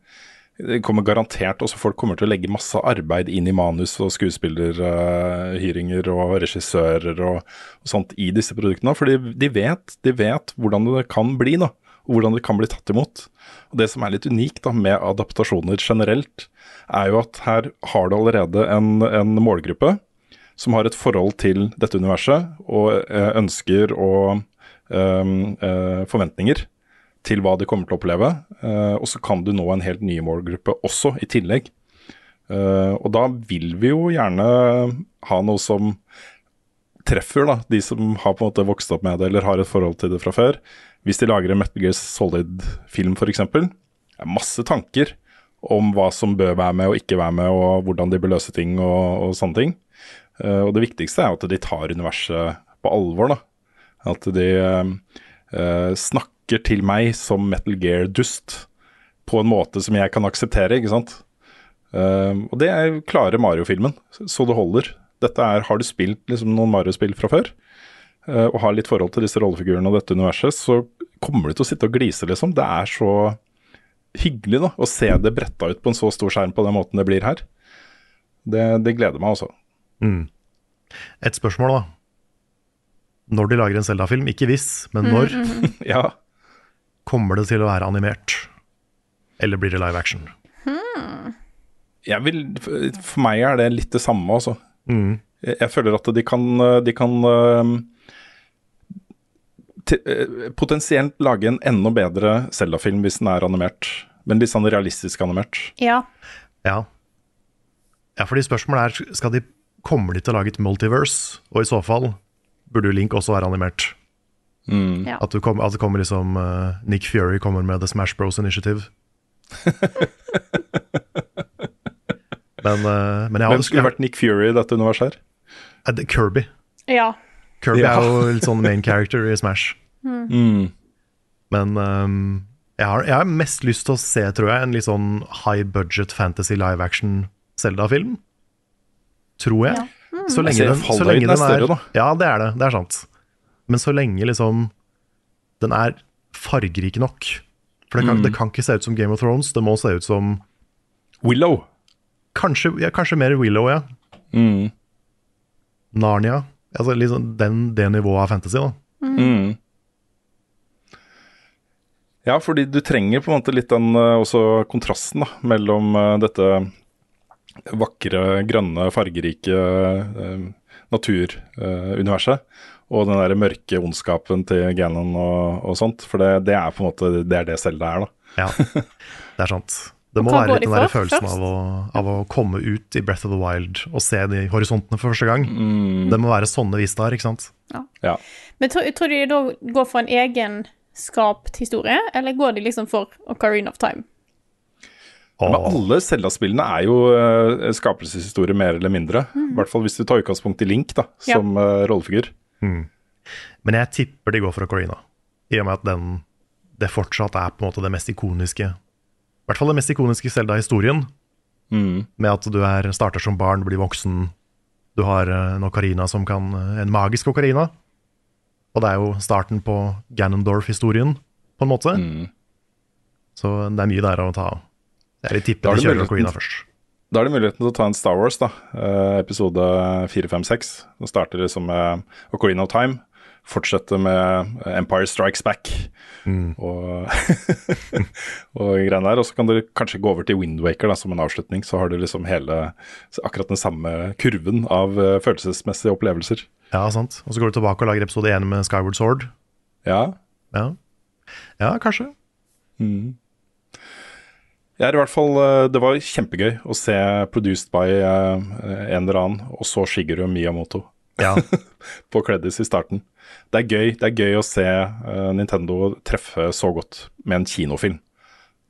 Det kommer garantert også Folk kommer til å legge masse arbeid inn i manus og skuespillerhyringer og regissører og, og sånt i disse produktene. For de, de vet hvordan det kan bli, da. Og hvordan det kan bli tatt imot. Og Det som er litt unikt da med adaptasjoner generelt, er jo at her har du allerede en, en målgruppe som har et forhold til dette universet og eh, ønsker og um, uh, forventninger til hva de kommer til å oppleve. Uh, og så kan du nå en helt ny målgruppe også, i tillegg. Uh, og da vil vi jo gjerne ha noe som treffer da, de som har på en måte vokst opp med det eller har et forhold til det fra før. Hvis de lager en Metal Gear Solid-film f.eks., er masse tanker om hva som bør være med og ikke være med, og hvordan de bør løse ting og, og sånne ting. Uh, og det viktigste er at de tar universet på alvor. da. At de uh, snakker til meg som Metal Gear-dust på en måte som jeg kan akseptere, ikke sant. Uh, og det er klarer Mario-filmen, så det holder. Dette er, Har du spilt liksom, noen Mario-spill fra før, og har litt forhold til disse rollefigurene og dette universet, så kommer du til å sitte og glise, liksom. Det er så hyggelig da, å se det bretta ut på en så stor skjerm på den måten det blir her. Det, det gleder meg altså. Et spørsmål, da. Når de lager en Zelda-film, ikke hvis, men når, [LAUGHS] Ja. kommer det til å være animert? Eller blir det live action? jeg vil, for meg er det litt det samme, altså. Jeg, jeg føler at de kan, de kan eh, eh, potensielt lage en enda bedre Zelda-film hvis den er animert. Men litt sånn realistisk animert. Ja. Ja. ja, fordi spørsmålet er skal de, Kommer de til å lage et multiverse? Og i så fall burde jo Link også være animert. ja. At, du kom, at det kommer liksom uh, Nick Fury kommer med The Smash Bros Initiative. [LAUGHS] men, uh, men jeg Hvem skulle vært Nick Fury i dette universet her? Eh, Kirby. ja. Kirby Ja. er jo litt sånn main character i Smash. Mm. Men um, jeg, har, jeg har mest lyst til å se, tror jeg, en litt sånn high budget fantasy live action Zelda-film. Tror jeg. Så lenge, Jeg den, så lenge den, er større, da. Ja, det er det. Det er sant. Men så lenge liksom den er fargerik nok. For det kan, Mm. det kan ikke se ut som Game of Thrones, det må se ut som Willow. Kanskje, ja, kanskje mer Willow, ja. Mm. Narnia. Altså liksom den, det nivået av fantasy, da. Mm. Ja, fordi du trenger på en måte litt den eh, også kontrasten da, mellom eh, dette vakre, grønne, fargerike eh, naturuniverset og den der mørke ondskapen til Ganon og, og sånt. For det, det er på en måte det er det Selda er, da. Ja, [LAUGHS] det er sant. Det må være litt den der følelsen av å, av å komme ut i Breath of the Wild og se de horisontene for første gang. Mm. Det må være sånne vistaer, ikke sant? Ja. Men tror, tror de da går for en egen skapt historie, eller går de liksom for Ocarina of Time? Men alle Zelda-spillene er jo uh, skapelseshistorie, mer eller mindre. I hvert fall hvis du tar utgangspunkt i Link da, som ja. rollefigur. Men jeg tipper de går for Ocarina, i og med at den, det fortsatt er på en måte det mest ikoniske I hvert fall det mest ikoniske Zelda-historien. Med at du er, starter som barn, blir voksen. Du har eh, en okarina som kan eh, En magisk okarina. Og det er jo starten på Ganondorf-historien, på en måte. Så det er mye der å ta av. Jeg vil tippe de kjører okarina først. Da er det muligheten til å ta en Star Wars, da. eh, episode 4, 5, 6. Den starter liksom med Ocarina of Time. Fortsetter med eh, Empire Strikes Back og, [LAUGHS] og greiene der. Og så kan du kanskje gå over til Windwaker da, som en avslutning. Så har du liksom hele akkurat den samme kurven av eh, følelsesmessige opplevelser. Ja, sant. Og så går du tilbake og lager episode 1 med Skyward Sword. Ja, Ja, ja kanskje. Jeg er i hvert fall, eh, Det var kjempegøy å se 'Produced by' en eller annen, og så Shigeru Miyamoto Ja, [LAUGHS] på Kleddis i starten. Det er gøy, det er gøy å se uh, Nintendo treffe så godt med en kinofilm.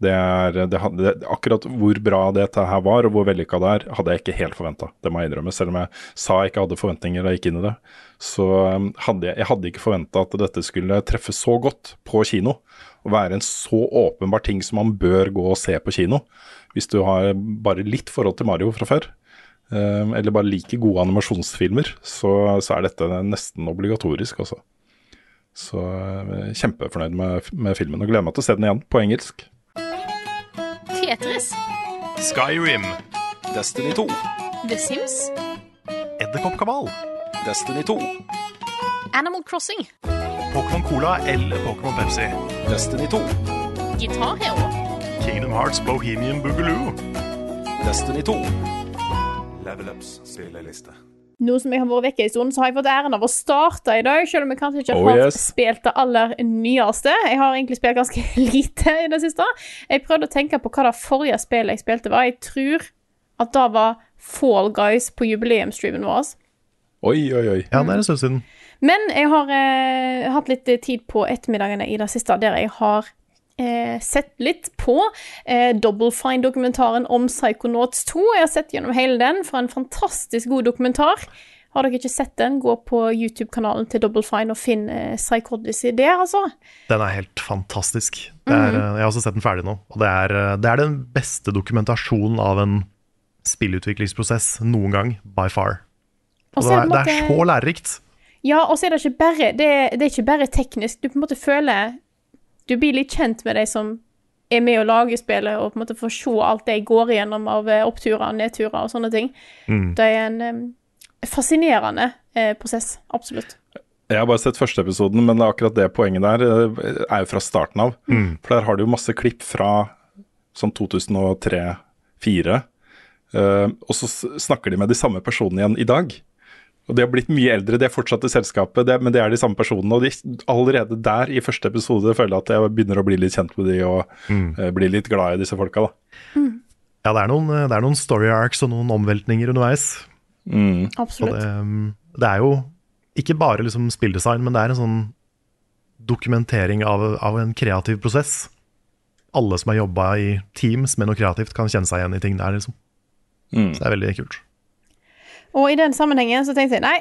Det er, det, det, akkurat hvor bra dette her var, og hvor vellykka det er, hadde jeg ikke helt forventa. Det må jeg innrømme. Selv om jeg sa jeg ikke hadde forventninger da jeg gikk inn i det, så um, hadde jeg, jeg hadde ikke forventa at dette skulle treffe så godt på kino. Og være en så åpenbar ting som man bør gå og se på kino. Hvis du har bare litt forhold til Mario fra før, eller bare liker gode animasjonsfilmer, så, så er dette nesten obligatorisk, altså. Så uh, kjempefornøyd med, med filmen og gleder meg til å se den igjen på engelsk. Tetris, Skyrim, Destiny 2. The Sims, Edderkoppkabal, Destiny 2. Animal Crossing, Pokémon Cola eller Pokémon Pepsi, Destiny 2. Guitar Hero, Kingdom Hearts Bohemian Boogaloo. Destiny 2. Level Ups spilleliste. Nå som jeg har vært vekke en stund, så har jeg fått æren av å starte i dag, selv om jeg kanskje ikke Oh, har yes. spilt det aller nyeste. Jeg har egentlig spilt ganske [LAUGHS] lite i det siste. Jeg prøvde å tenke på hva det forrige spillet jeg spilte var. Jeg tror at det var Fall Guys på jubileumsstreamen vår. Oi, oi, oi. Ja, det er en stund siden. Men jeg har eh, hatt litt tid på ettermiddagene i det siste der jeg har eh, sett litt på eh, Double Fine-dokumentaren om Psychonauts 2. Jeg har sett gjennom hele den, for en fantastisk god dokumentar. Har dere ikke sett den, gå på YouTube-kanalen til Double Fine og finn eh, Psychodyssey der, altså. Den er helt fantastisk. Det er, eh, Jeg har også sett den ferdig nå. Og det er, eh, det er den beste dokumentasjonen av en spillutviklingsprosess noen gang, by far. Og det, er det er så lærerikt. Ja, og så er det ikke bare det, det er ikke bare teknisk. Du på en måte føler Du blir litt kjent med de som er med å lage spillet, og på en måte får se alt de går igjennom av eh, oppturer og nedturer og sånne ting. Det er en um, fascinerende eh, prosess. Absolutt. Jeg har bare sett første episoden, men akkurat det poenget der eh, er jo fra starten av. For der har du jo masse klipp fra sånn 2003-2004, og så snakker de med de samme personene igjen i dag. Og De har blitt mye eldre, de er fortsatt i selskapet, det, men det er de samme personene. Og de, allerede der i første episode føler jeg at jeg begynner å bli litt kjent med de og eh, bli litt glad i disse folka. da. Ja, det er, noen, det er noen story arcs og noen omveltninger underveis. Mm. Absolutt. det, det er jo ikke bare liksom spilldesign, men det er en sånn dokumentering av, av en kreativ prosess. Alle som har jobba i teams med noe kreativt, kan kjenne seg igjen i ting der. liksom. Så det er veldig kult. Og i den sammenhengen så tenkte jeg nei,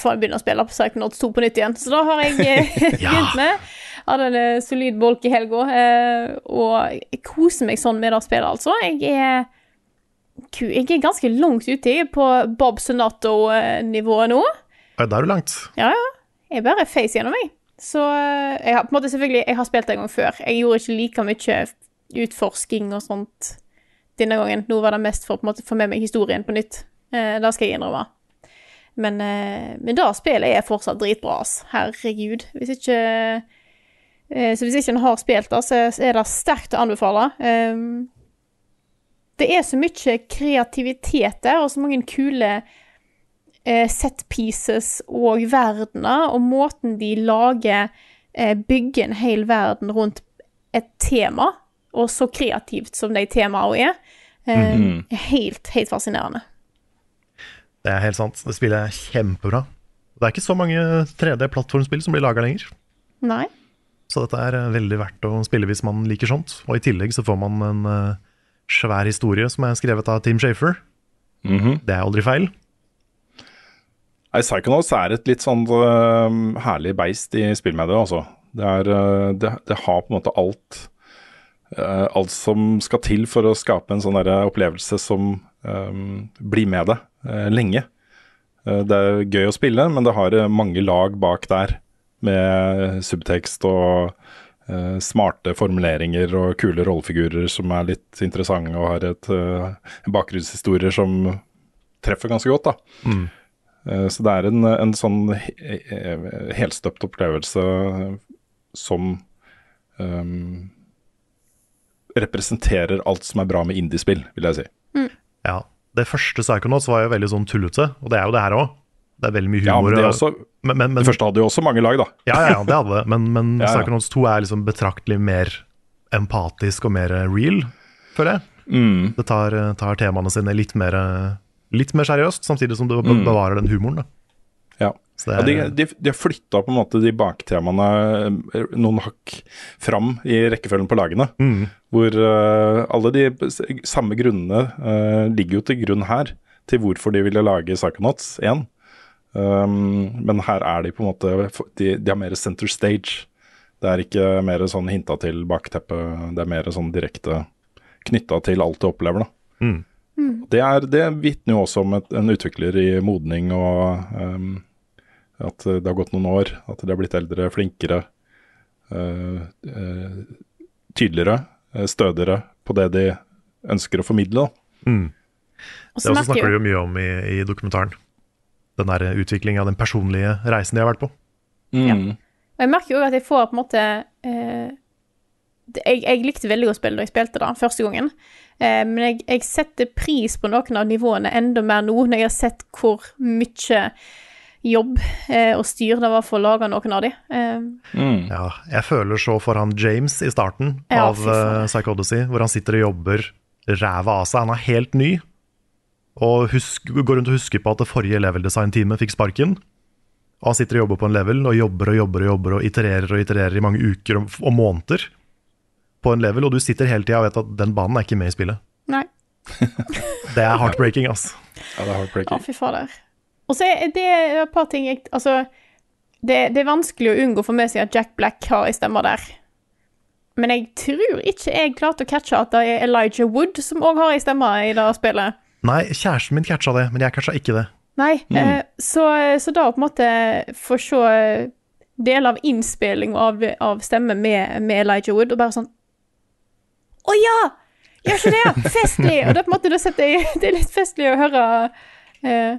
får jeg begynne å spille på Psychonauts 2 på nytt igjen. Så da har jeg eh, [LAUGHS] [LAUGHS] Ja. begynt med. Hadde en eh, solid bolk i helga, eh, og jeg koser meg sånn med det spillet, altså. Jeg er jeg er ganske langt ute i på Bob Sonato-nivået nå. Ja, Da er du langt. Ja, ja. Jeg bare face gjennom meg. Så jeg har på en måte selvfølgelig Jeg har spilt det en gang før. Jeg gjorde ikke like mye utforsking og sånt denne gangen. Nå var det mest for å få med meg historien på nytt. Eh, det skal jeg innrømme. Men, eh, men det spillet er fortsatt dritbra, ass. Herregud. Hvis ikke eh, Så hvis ikke en har spilt det, så er det sterkt å anbefale. Um, det er så mye kreativitet der, og så mange kule eh, set pieces og verdener, og måten de lager eh, Bygger en hel verden rundt et tema, og så kreativt som de temaene er. Eh, er helt, helt fascinerende. Det er helt sant. Det spillet er kjempebra. Det er ikke så mange 3D-plattformspill som blir laga lenger. Nei. Så dette er eh, veldig verdt å spille hvis man liker sånt. Og i tillegg så får man en uh, svær historie som er skrevet av Tim Shafer. Det er aldri feil. Nei, Psychonauts er et litt sånn uh, herlig beist i spillmediet, altså. Det, er, uh, det, det har på en måte alt Alt som skal til for å skape en sånn opplevelse som øh, bli med deg uh, lenge. Uh, det er gøy å spille, men det har øh, mange lag bak der. Med subtekst og smarte formuleringer og kule rollefigurer som er litt interessante og har et, øh, en bakgrunnshistorie som treffer ganske godt. da. Eh, Så det er en, en sånn he- he- helstøpt opplevelse som um, representerer alt som er bra med indiespill, vil jeg si. Ja, Det første Psychonauts var jo veldig sånn tullete, og det er jo det her òg. Det er veldig mye humor. Ja, men det, også, men, men, men, det første hadde jo også mange lag, da. Ja, ja, ja, det hadde det. Men, men [LAUGHS] Ja, ja. Psychonauts 2 er liksom betraktelig mer empatisk og mer real, føler jeg. Mm. Det tar, tar temaene sine litt mer, litt mer seriøst, samtidig som det bevarer Mm. bevarer den humoren. Da. Ja. Så Ja, det de, er, de, de har flytta på en måte de baktemaene eh, noen hakk fram i rekkefølgen på lagene. Mm. Hvor uh, alle de samme grunnene uh, ligger jo til grunn her, til hvorfor de ville lage Psychonauts 1. Um, men her er de på en måte De, de har mer center stage. Det er ikke mer sånn hinta til bakteppe, det er mer sånn direkte knytta til alt du opplever, da. Mm. Det, er, det vitner jo også om et, en utvikler i modning og um, at det har gått noen år, at de har blitt eldre, flinkere, øh, øh, tydeligere, øh, stødigere på det de ønsker å formidle. Mm. Det også snakker du jo mye om i, i dokumentaren. Den der utviklinga, den personlige reisen de har vært på. Mm. Og jeg merker jo at jeg får på en måte eh, det- jeg, jeg likte veldig godt spillet da jeg spilte det første gangen, eh, men jeg, jeg setter pris på noen av nivåene enda mer nå, når jeg har sett hvor mye jobb eh, og styr det var for å noen av de. Eh, Mm. Ja, jeg føler så for han James i starten Ja, av uh, Psychodyssey, hvor han sitter og jobber ræva av seg. Han er helt ny, og husk, går rundt og husker på at det forrige level-design-teamet fikk sparken. Og han sitter og jobber på en level, og jobber og jobber og jobber og itererer og itererer i mange uker og, og måneder på en level, og du sitter hele tida og vet at den banen er ikke med i spillet. nei. [LAUGHS] Det er heartbreaking, ass. Ja, det er Å, fy fader. Og så er det et par ting jeg Altså, det, det er vanskelig å unngå for meg å si at Jack Black har ei stemme der. Men jeg tror ikke jeg klarte å catche at det er Elijah Wood som òg har ei stemme i det spillet. Nei, kjæresten min catcha det, men jeg catcha ikke det. Nei, eh, så, så da å på en måte få se deler av innspilling av, av stemme med, med Elijah Wood, og bare sånn Å ja! Gjør ikke det? Festlig! Og det, er på en måte, det, jeg, [LAUGHS] det er litt festlig å høre eh,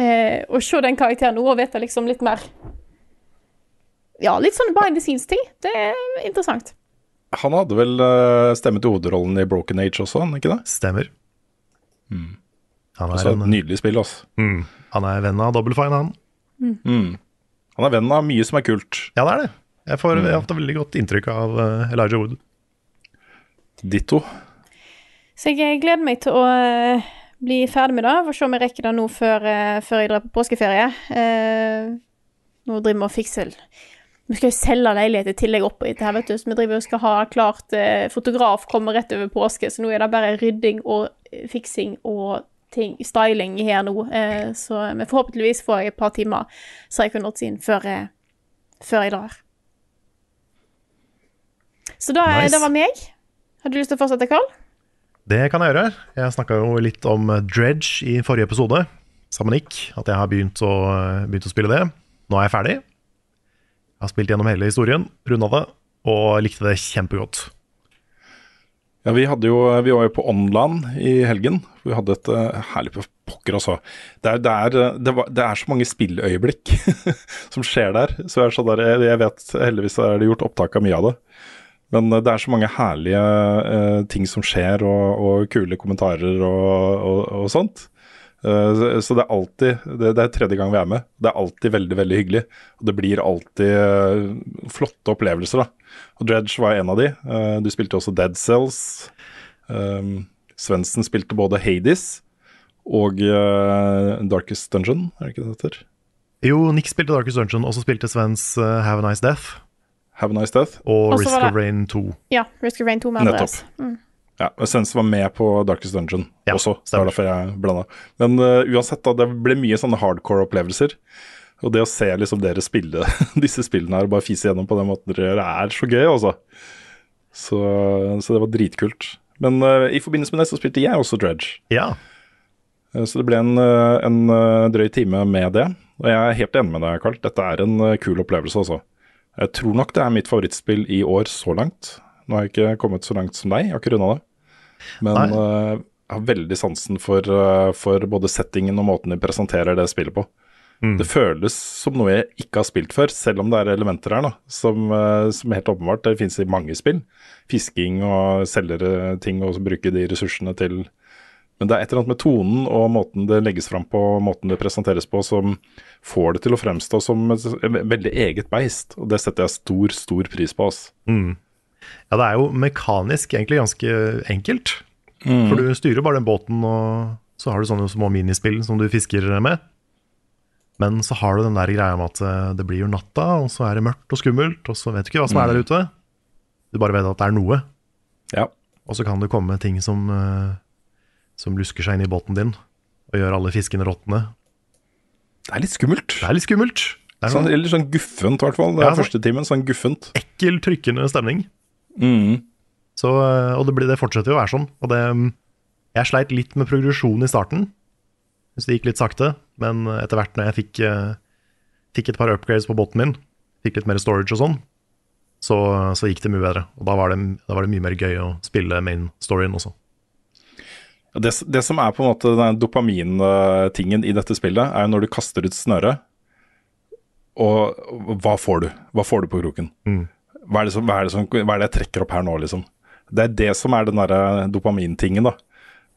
eh, Å se den karakteren nå og vite liksom litt mer Ja, litt sånn behind the scenes-ting. Det er interessant. Han hadde vel øh, stemme til hovedrollen i Broken Age også, han ikke det? Stemmer. Han, er også en, et nydelig spill, altså. mm, han er venn av Double Fine, han. Han er venn av mye som er kult. Ja, det er det. Jeg får jeg har veldig godt inntrykk av eh, Elijah Wood. Ditto. Så jeg gleder meg til å eh, bli ferdig med det. Får se om jeg rekker det nå før, eh, før jeg drar på påskeferie. Eh, nå driver vi og fikser Vi skal jo selge leilighet i tillegg oppå dette her, vet du. Så vi driver og skal ha klart eh, Fotograf kommer rett over påske, så nå er det bare rydding og eh, fiksing og ting, styling her nå. Eh, så men forhåpentligvis får jeg et par timer Psychonauts inn før, eh, før jeg drar. Så da, Nice. det var meg. Har du lyst til å fortsette, Carl? Det kan jeg gjøre. Jeg snakka jo litt om eh, Dredge i forrige episode, sammen med Nick, at jeg har begynt å, begynt å spille det. Nå er jeg ferdig. Jeg har spilt gjennom hele historien, runda det, og likte det kjempegodt. Ja, vi, jo, vi var jo på Online i helgen. Vi hadde et uh, herlig pokker, altså. Det er, det, er, det, var, det er så mange spilløyeblikk [LAUGHS] som skjer der. Så jeg, sånn der, jeg- vet heldigvis er det gjort opptak av mye av det. Men uh, det er så mange herlige uh, ting som skjer, og, og kule kommentarer og, og, og sånt. Uh, så- det er alltid det, det er tredje gang vi er med. Det er alltid veldig veldig hyggelig. Og det blir alltid uh, flotte opplevelser. da. Og Dredge var en av de. Du spilte også Dead Cells. Um, Svendsen spilte både Hades og Darkest Dungeon, er det ikke det det heter? Jo, Nick spilte Darkest Dungeon, og så spilte Svens eh, Have a Nice Death. Have a Nice Death. Og Også Risk det- of Rain 2. Ja, Risk of Rain 2 med Andreas. Mm. Ja, Essence var med på Darkest Dungeon Ja, også. Det var derfor jeg blanda. Men uh, uansett, da, det ble mye sånne hardcore opplevelser. Og det å se liksom dere spille [LAUGHS] disse spillene her og bare fise gjennom på den måten dere gjør, er så gøy, altså. Så, så det var dritkult. Men uh, i forbindelse med det så spilte jeg også Dredge. Ja. Uh, Så det ble en, en drøy time med det. Og jeg er helt enig med deg, Karl. Dette er en kul opplevelse, altså. Jeg tror nok det er mitt favorittspill i år så langt. Nå har jeg ikke kommet så langt som deg, jeg har ikke runda det. Men Nei. eh, jeg har veldig sansen for, eh, for både settingen og måten de presenterer det spillet på. Mm. Det føles som noe jeg ikke har spilt før, selv om det er elementer her da, som, eh, som helt åpenbart det finnes i mange spill. Fisking og selge ting og så bruke de ressursene til Men det er et eller annet med tonen og måten det legges fram på, måten det presenteres på, som får det til å fremstå som et veldig eget beist. Og det setter jeg stor, stor pris på. Oss. Mm. Ja, det er jo mekanisk egentlig ganske enkelt. For du styrer bare den båten, og så har du sånne små minispill som du fisker med. Men så har du den der greia med at eh, det blir jo natta, og så er det mørkt og skummelt, og så vet du ikke hva som er der ute. Du bare vet at det er noe. Ja. Og så kan det komme ting som, eh, som lusker seg inn i båten din og gjør alle fiskene råtne. Det er litt skummelt. Det er litt skummelt. Det er Sånn, sånn eller sånn guffent, i hvert fall. Det er ja, første timen. Sånn guffent. ekkel, trykkende stemning. Mm. Så, eh, og det, blir, det fortsetter jo å være sånn. Og det, jeg sleit litt med progresjon i starten. Så det gikk litt sakte. Men etter hvert når jeg fikk, eh, fikk et par upgrades på båten min, fikk litt mer storage og sånn, så, så gikk det mye bedre. Og da var det, da var det mye mer gøy å spille main storyen også. Det, det som er på en måte den dopamintingen i dette spillet, er jo når du kaster ut snøret, og hva får du? Hva får du på kroken? Mm. Hva, er det som, hva, er det som, hva er det jeg trekker opp her nå, liksom? Det er det som er den derre dopamintingen, da.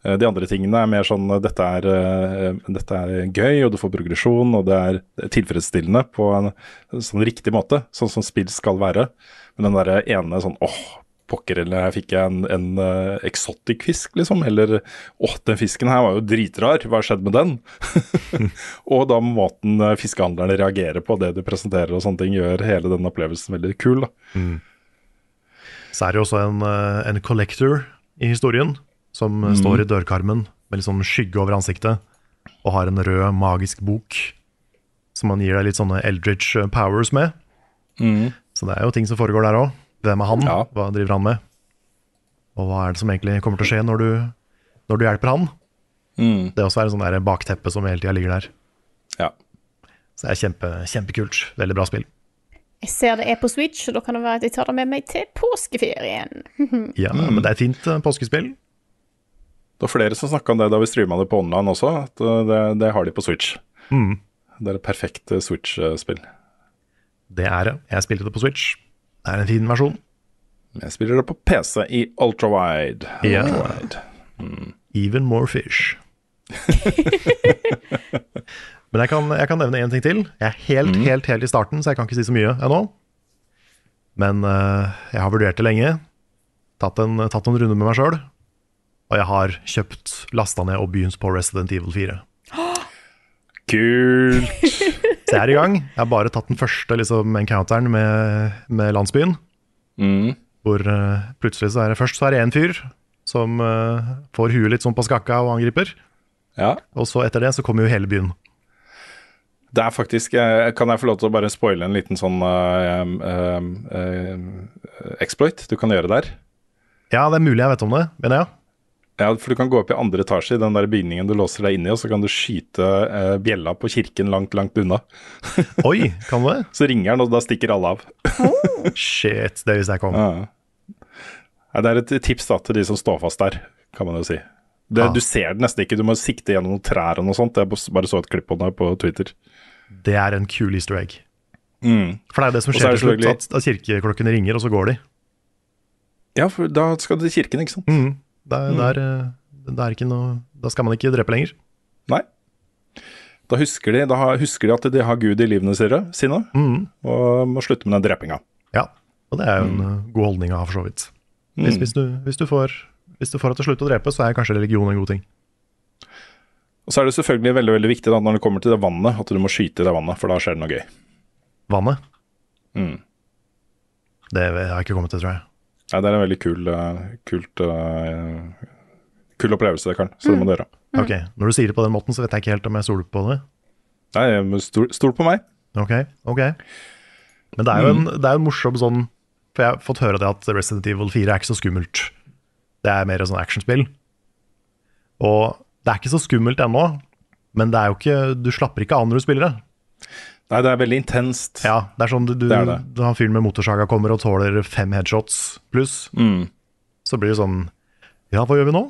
Eh, De andre tingene er mer sånn dette er, eh, dette er gøy, og du får progresjon, og det er tilfredsstillende på en sånn riktig måte, sånn som spill skal være. Men den derre ene sånn åh, pokker, eller her fikk jeg en, en uh, eksotisk fisk, liksom. Eller åh, den fisken her var jo dritrar, hva skjedde med den? [LAUGHS] og da måten eh, fiskehandlerne reagerer på det du presenterer og sånne ting, gjør hele den opplevelsen veldig kul, da. Så er det jo også en, eh, en collector i historien, som mm. står i dørkarmen med litt sånn skygge over ansiktet, og har en rød, magisk bok som han gir deg litt sånne Eldridge powers med. Så det er jo ting som foregår der òg. Hvem er han? Ja. Hva driver han med? Og hva er det som egentlig kommer til å skje når du, når du hjelper han? Det også er en sånn bakteppe som hele tida ligger der. Ja. Så det er kjempe, kjempekult. Veldig bra spill. Jeg ser det er på Switch, og da kan det være at jeg tar det med meg til påskeferien. [LAUGHS] Ja, men det er et fint eh, påskespill. Det var flere som snakka om det da vi streama det på online også, at uh, det, det har de på Switch. Mm. Det er et perfekt uh, Switch-spill. Det er det. Jeg spilte det på Switch. Det er en fin versjon. Jeg spiller det på PC i ultrawide. Ja. Ultrawide. Even more fish. [LAUGHS] Men jeg kan, jeg kan nevne én ting til. Jeg er helt, helt, helt i starten, så jeg kan ikke si så mye ennå. Men uh, jeg har vurdert det lenge. Tatt en, tatt en runde med meg sjøl. Og jeg har kjøpt, lasta ned og begynt på Resident Evil 4. [GASPS] Kult! [LAUGHS] Så jeg er i gang. Jeg har bare tatt den første liksom, encounteren med, med landsbyen. Mm. Hvor uh, plutselig så er det først så er det én fyr som uh, får huet litt sånn på skakka og angriper. Ja. Og så etter det så kommer jo hele byen. Det er faktisk eh, Kan jeg få lov til å bare spoile en liten sånn uh, exploit du kan gjøre der? Ja, det er mulig jeg vet om det, mener jeg. Ja, for du kan gå opp i andre etasje i den der bygningen du låser deg inn i, og så kan du skyte eh, bjella på kirken langt, langt unna. [LAUGHS] Oi, kan du det? Så ringer den, og da stikker alle av. [LAUGHS] Shit, det visste jeg ikke om. Ja. Ja, det er et tips da til de som står fast der, kan man jo si. Det, ah. Du ser det nesten ikke, du må sikte gjennom noen trær og noe sånt. Jeg bare så et klipp på det på Twitter. Det er en kul easter egg. Mm. For det er det som skjer er det til slutt, at, at kirkeklokkene ringer, og så går de. Ja, for da skal du til kirken, ikke sant? Mm. Det, mm. der, er, eh, er ikke noe Da skal man ikke drepe lenger. Nei. Da husker de, da husker de at de har Gud i livene sine, Mm. og må slutte med den drepinga. Ja, og det er jo en mm. god holdning å ha, for så vidt. Hvis, Mm. hvis, du, hvis, du får, hvis du får at til slutt å drepe, så er kanskje religion en god ting. Og så er det selvfølgelig veldig veldig viktig da, når det kommer til det vannet, at du må skyte i det vannet, for da skjer det noe gøy. Vannet. Mm. Det har jeg ikke kommet til, tror jeg. Nei, det er en veldig kul, eh, kult, eh, kul opplevelse, det, Karl. Så det må du gjøre. Mm. Ok, Når du sier det på den måten, så vet jeg ikke helt om jeg stoler på det. Nei, stol, stol på meg. Ok, ok. Men det er jo en, det er en morsom sånn For jeg har fått høre det at Resident Evil 4 er ikke så skummelt. Det er mer sånn actionspill. Og det er ikke så skummelt ennå, men det er jo ikke, du slapper ikke av når du spiller det. Nei, det er veldig intenst. Ja, det er sånn du, du, Det er det. du har en fyr med motorsaga kommer og tåler fem headshots pluss. Mm. Så blir det sånn Ja, hva gjør vi nå?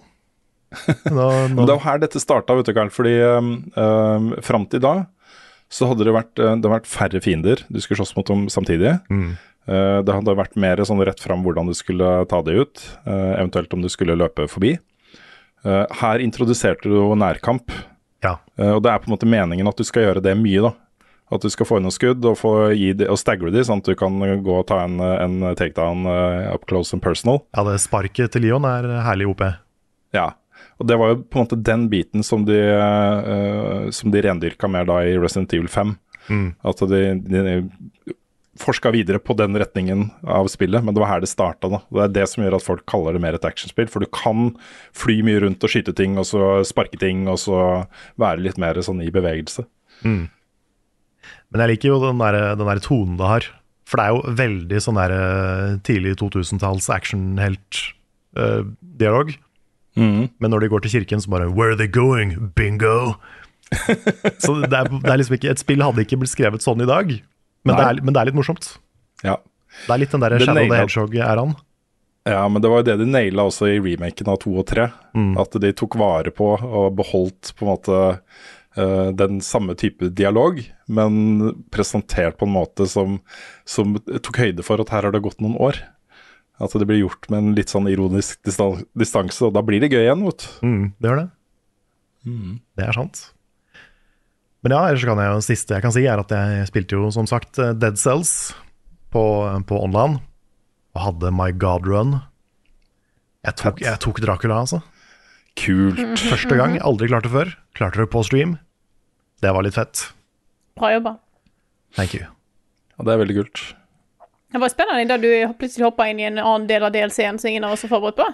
[LAUGHS] Da, nå det jo her dette starta, vet du, Karl. Fordi um, um, fram til da så hadde det vært, uh, det hadde vært færre fiender du skulle slåss mot dem samtidig. Mm. Uh, det hadde vært mer sånn rett fram hvordan du skulle ta det ut, uh, eventuelt om du skulle løpe forbi. Uh, her introduserte du nærkamp, Ja. uh, og det er på en måte meningen at du skal gjøre det mye, da. At du skal få inn noen skudd og, få gi de, og stagre de, sånn at du kan gå og ta en, en takedown uh, up close and personal. ja, det sparket til Leon er herlig OP. Ja, og det var jo på en måte den biten som de, uh, som de rendyrka mer da i Resident Evil 5. Mm. At de, de forska videre på den retningen av spillet, men det var her det starta. da. Det er det som gjør at folk kaller det mer et actionspill. For du kan fly mye rundt og skyte ting, og så sparke ting, og så være litt mer sånn i bevegelse. Men jeg liker jo den der, den der tonen det har. For det er jo veldig sånn der eh, tidlig 2000-talls action-dialog. Men når de går til kirken, så bare Where are they going? Bingo! [LAUGHS] så det er, det er liksom ikke Et spill hadde ikke blitt skrevet sånn i dag, men, det er, men det er litt morsomt. Ja. Det er litt den der Shadow the nailet- Hedgehog-æraen. Ja, men det var jo det de naila også i remaken av to og tre. At de tok vare på og beholdt på en måte eh, den samme type dialog, men presentert på en måte som, som tok høyde for at her har det gått noen år. At det blir gjort med en litt sånn ironisk distan distanse, og da blir det gøy igjen, vet du. Mm, det gjør det. Det er sant. Men ja, ellers kan jeg jo siste jeg kan si, er at jeg spilte jo som sagt eh, Dead Cells på, på online. Og hadde My God Run. Jeg tok, jeg tok Dracula, altså. Kult. Første gang. Aldri klart det før. Klarte det på stream. Det var litt fett. Bra jobba. Thank you. Ja, det er veldig kult. Det var spennende da du plutselig hoppa inn i en annen del av DLC-en som ingen av oss var forberedt på.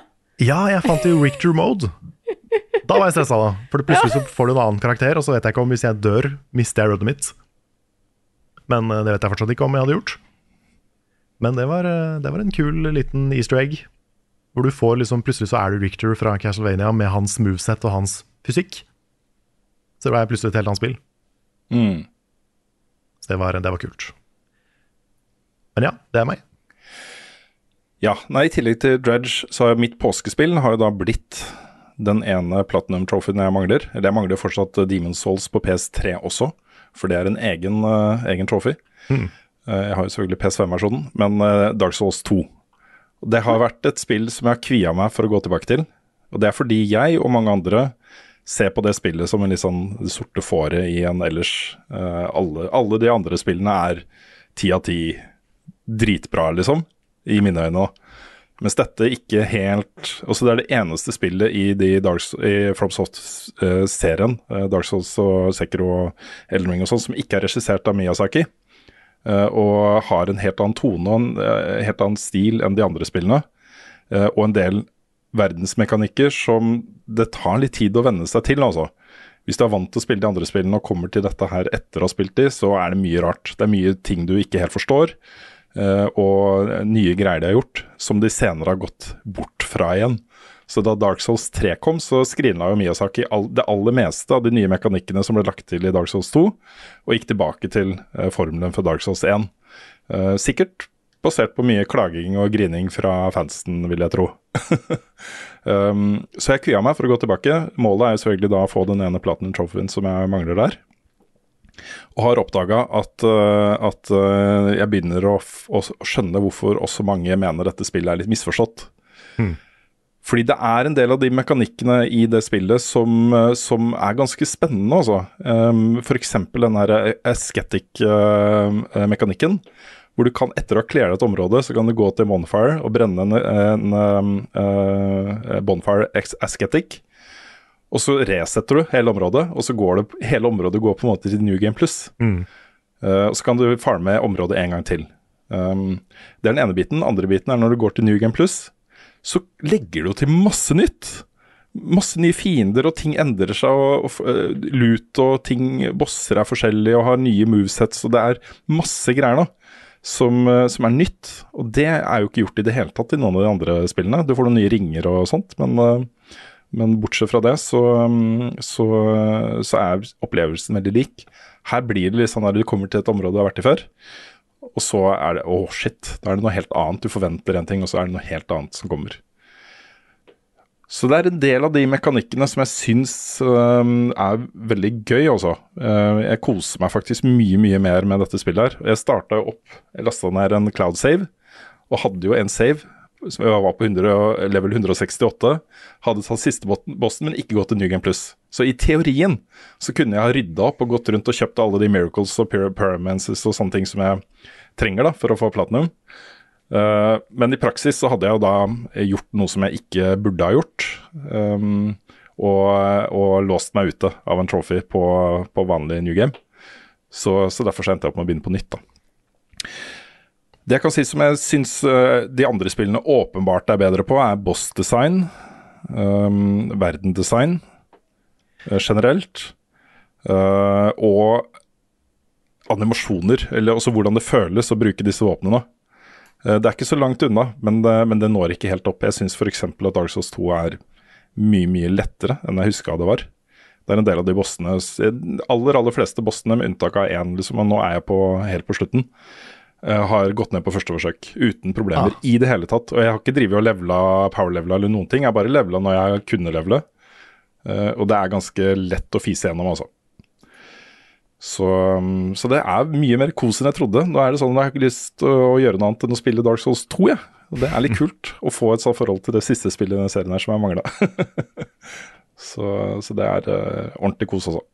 Ja, jeg fant det i Richter mode. Da var jeg stressa, da. For plutselig så får du en annen karakter, og så vet jeg ikke om hvis jeg dør, mister jeg rodet mitt. Men eh, det vet jeg fortsatt ikke om jeg hadde gjort. Men det var, eh, det var en kul liten easter egg. Hvor du får liksom Plutselig så er du Richter fra Castlevania med hans moveset og hans fysikk. Så det var plutselig et helt annet spill. Mm. Så det var, det var kult. Men ja, det er meg. Ja, nei, I tillegg til Dredge, så har mitt påskespill har jo da blitt den ene platinum trophyen jeg mangler. Eller jeg mangler fortsatt Demon's Souls på PS3 også, for det er en egen, uh, egen trophy. Eh, jeg har jo selvfølgelig PS5-versjonen, men uh, Dark Souls 2. Det har vært et spill som jeg har kvia meg for å gå tilbake til. Og det er fordi jeg og mange andre ser på det spillet som en litt sånn sorte fåret i en ellers uh, alle, alle de andre spillene er ti av ti dritbra, liksom, i mine øyne. Mens dette ikke helt Også det er det eneste spillet i, de Dark, i FromSoft-serien, uh, Dark Souls og Sekiro og Elden og sånn, som ikke er regissert av Miyazaki. Eh, og har en helt annen tone og en eh, helt annen stil enn de andre spillene. eh, og en del verdensmekanikker som det tar litt tid å venne seg til, altså. Hvis du er vant til å spille de andre spillene og kommer til dette her etter å ha spilt de, så er det mye rart. Det er mye ting du ikke helt forstår, og nye greier de har gjort, som de senere har gått bort fra igjen. Så da Dark Souls 3 kom, så skrinla jo Miyazaki all, det aller meste av de nye mekanikkene som ble lagt til i Dark Souls 2, og gikk tilbake til eh, formelen for Dark Souls 1. Eh, sikkert basert på mye klaging og grining fra fansen, vil jeg tro. [LAUGHS] um, så jeg kvia meg for å gå tilbake. Målet er jo selvfølgelig da å få den ene platinum trophyen som jeg mangler der. Og har oppdaga at, uh, at uh, jeg begynner å, å skjønne hvorfor også mange mener dette spillet er litt misforstått. Fordi det er en del av de mekanikkene i det spillet som, uh, som er ganske spennende, altså. Um, F.eks. den her aesthetic-mekanikken. hvor du kan, etter å ha clearet et område, så kan du gå til bonfire og brenne en, en uh, bonfire aesthetic. Og så resetter du hele området, og så går det, hele området går på en måte til New Game Plus. Mm. Uh, og så kan du farme området en gang til. Um, det er den ene biten. Den andre biten er når du går til New Game Plus, så legger du jo til masse nytt. Masse nye fiender, og ting endrer seg, og, og uh, lut og ting Bosser er forskjellige og har nye movesets, og det er masse greier nå som, uh, som er nytt. Og det er jo ikke gjort i det hele tatt i noen av de andre spillene. Du får noen nye ringer og sånt, men, uh, men bortsett fra det så, um, så, så er opplevelsen veldig lik. Her blir det litt sånn at du kommer til et område du har vært i før. Og så er det å oh shit, da er det noe helt annet. Du forventer en ting, og så er det noe helt annet som kommer. Så det er en del av de mekanikkene som jeg syns um, er veldig gøy, også. Uh, jeg koser meg faktisk mye, mye mer med dette spillet her. Jeg starta opp, jeg lasta ned en cloud save, og hadde jo en save. Som Jeg var på 100, level 168, hadde tatt siste bossen, men ikke gått til New Game Plus. Så i teorien så kunne jeg ha rydda opp og gått rundt og kjøpt alle de miracles og pyromances og sånne ting som jeg trenger da for å få platinum. Uh, men i praksis så hadde jeg jo da gjort noe som jeg ikke burde ha gjort. Um, og, og, låst meg ute av en trophy på, på vanlig new game. Så, så derfor endte jeg opp med å begynne på nytt. da. Det jeg kan si som jeg syns uh, de andre spillene åpenbart er bedre på, er boss design, um, verdendesign uh, generelt. og animasjoner, eller også hvordan det føles å bruke disse våpnene. Uh, det er ikke så langt unna, men det, men det når ikke helt opp. Jeg syns f.eks. at Dark Souls 2 er mye, mye lettere enn jeg huska det var. Det er en del av de bossene aller aller fleste bossene, med unntak av én, liksom, og nå er jeg på, helt på slutten, uh, har gått ned på første forsøk uten problemer ah. i det hele tatt. Og jeg har ikke drevet og levela power-levela eller noen ting, jeg har bare levela når jeg kunne levele. Uh, og det er ganske lett å fise gjennom, altså. Så, um, så, det er mye mer kos enn jeg trodde. Nå er det sånn at Jeg har ikke lyst til å gjøre noe annet enn å spille Dark Souls 2. Ja. Og det er litt kult å få et sånt forhold til det siste spillet i denne serien her som jeg mangla. [LAUGHS] så, så, det er uh, ordentlig kos, altså.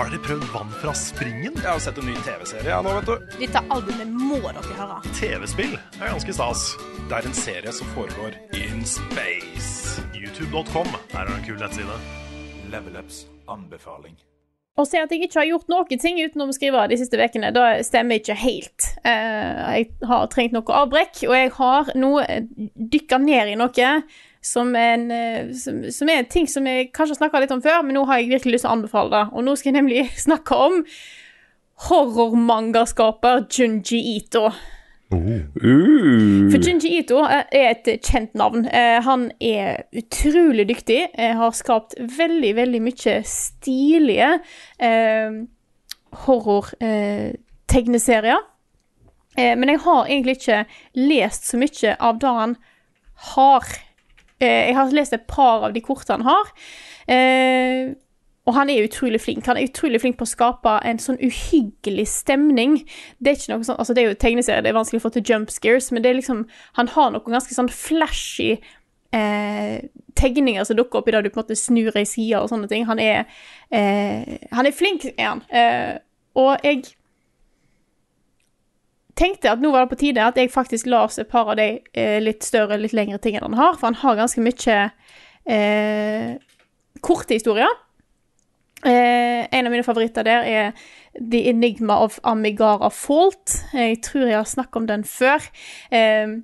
Har dere prøvd Vann fra springen? Jeg har sett en ny TV-serie nå, vet du. Dette albumet må dere høre. TV-spill er ganske stas. Det er en serie som foregår in space. YouTube.com er en kul nettside. Level Ups anbefaling. Å si at jeg ikke har gjort noen ting utenom å skrive de siste ukene, da stemmer ikke helt. Uh, jeg har trengt noe avbrekk, og jeg har nå dykka ned i noe som, en, uh, som, som, er ting som jeg kanskje har snakka litt om før, men nå har jeg virkelig lyst til å anbefale det. Og nå skal jeg nemlig [LAUGHS] snakke om horrormangaskaper Junji Ito. Uh. For Junji Ito er et kjent navn. Eh, han er utrolig dyktig. har skapt veldig, veldig mye stilige eh, horror-tegneserier. Eh, men jeg har egentlig ikke lest så mye av det han har. Eh, jeg har lest et par av de kortene han har. Eh, og han er utrolig flink. Han er utrolig flink på å skape en sånn uhyggelig stemning. Det er ikke noe sånn, altså det er jo tegneserie, det er vanskelig å få til jump scares, men det er liksom Han har noen ganske sånn flashy eh, tegninger som dukker opp i det du på en måte snur ei side og sånne ting. Han er, eh, han er flink, er han. Eh, og jeg tenkte at nå var det på tide at jeg faktisk las et par av de eh, litt større, litt lengre tingene han har, for han har ganske mye eh, korte historier. Eh, en av mine favoritter der er The Enigma of Amigara Fault. Jeg tror jeg har snakket om den før. Eh,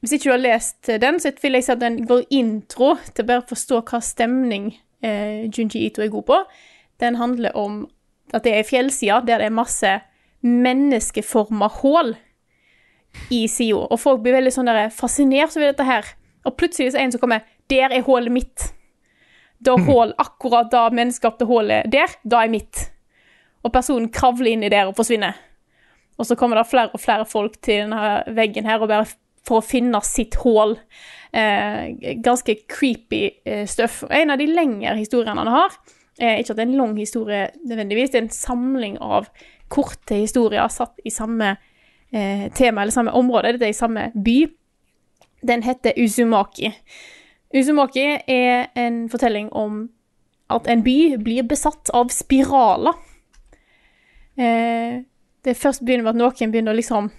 hvis ikke du har lest den, så vil jeg si at den går intro til bare å forstå hva stemning eh, Junji Ito er god på. Den handler om at det er fjellsider der det er masse menneskeforma hull i sida. Og folk blir veldig sånn fascinert over dette her. Og plutselig er det en som kommer Der er hullet mitt. Da [LAUGHS] hull, akkurat da menneskeskapte hullet der, da er mitt. Og personen kravler inn i der og forsvinner. Og så kommer det flere og flere folk til denne veggen her og bare for å finne sitt hull. Eh, ganske creepy eh, stuff. En av de lengre historiene han har, eh, ikke at det er en lang historie nødvendigvis, det er en samling av korte historier satt i samme eh, tema eller samme område, dette er i samme by. Den heter Uzumaki. Uzumaki er en fortelling om at en by blir besatt av spiraler. Eh, det først begynner med at noen begynner å liksom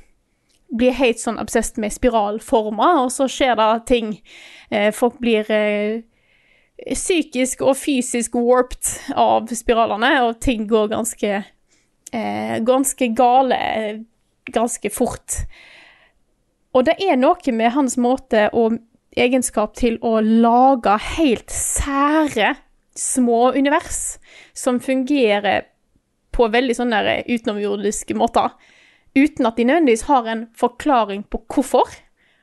bli helt sånn obsessed med spiralformer, og så skjer det ting. Eh, folk blir eh, psykisk og fysisk warped av spiralene, og ting går ganske, ganske gale ganske fort. Og det er noe med hans måte og egenskap til å lage helt sære små univers som fungerer på veldig sånne utenomjordiske måter, uten at de nødvendigvis har en forklaring på hvorfor.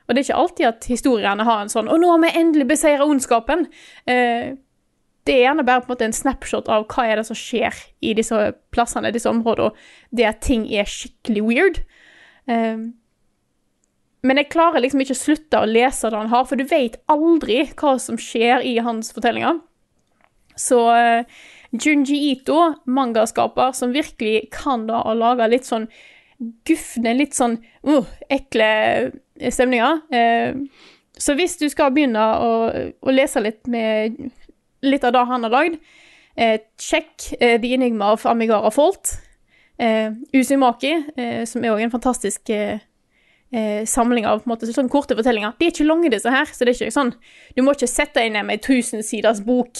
Og det er ikke alltid at historiene har en sånn 'Å, nå har vi endelig beseira ondskapen'. Eh, det er gjerne bare på en måte en snapshot av hva er det som skjer i disse plassene, disse områdene, det at ting er skikkelig weird. Um, men jeg klarer liksom ikke å slutte å lese det han har, for du vet aldri hva som skjer i hans fortellinger. Så uh, Junji Ito, mangaskaper, som virkelig kan da å lage litt sånn gufne, litt sånn uh, ekle stemninger. Uh, så hvis du skal begynne å, å, lese litt med litt av det han har lagd, Eh, Check, eh, The Enigma of Amigara Fault. Usumaki, som er òg en fantastisk Eh, samling av måte, sånn korte fortellinger. De er ikke lange, disse her. så det er ikke sånn, Du må ikke sette deg ned med ei 1000 siders bok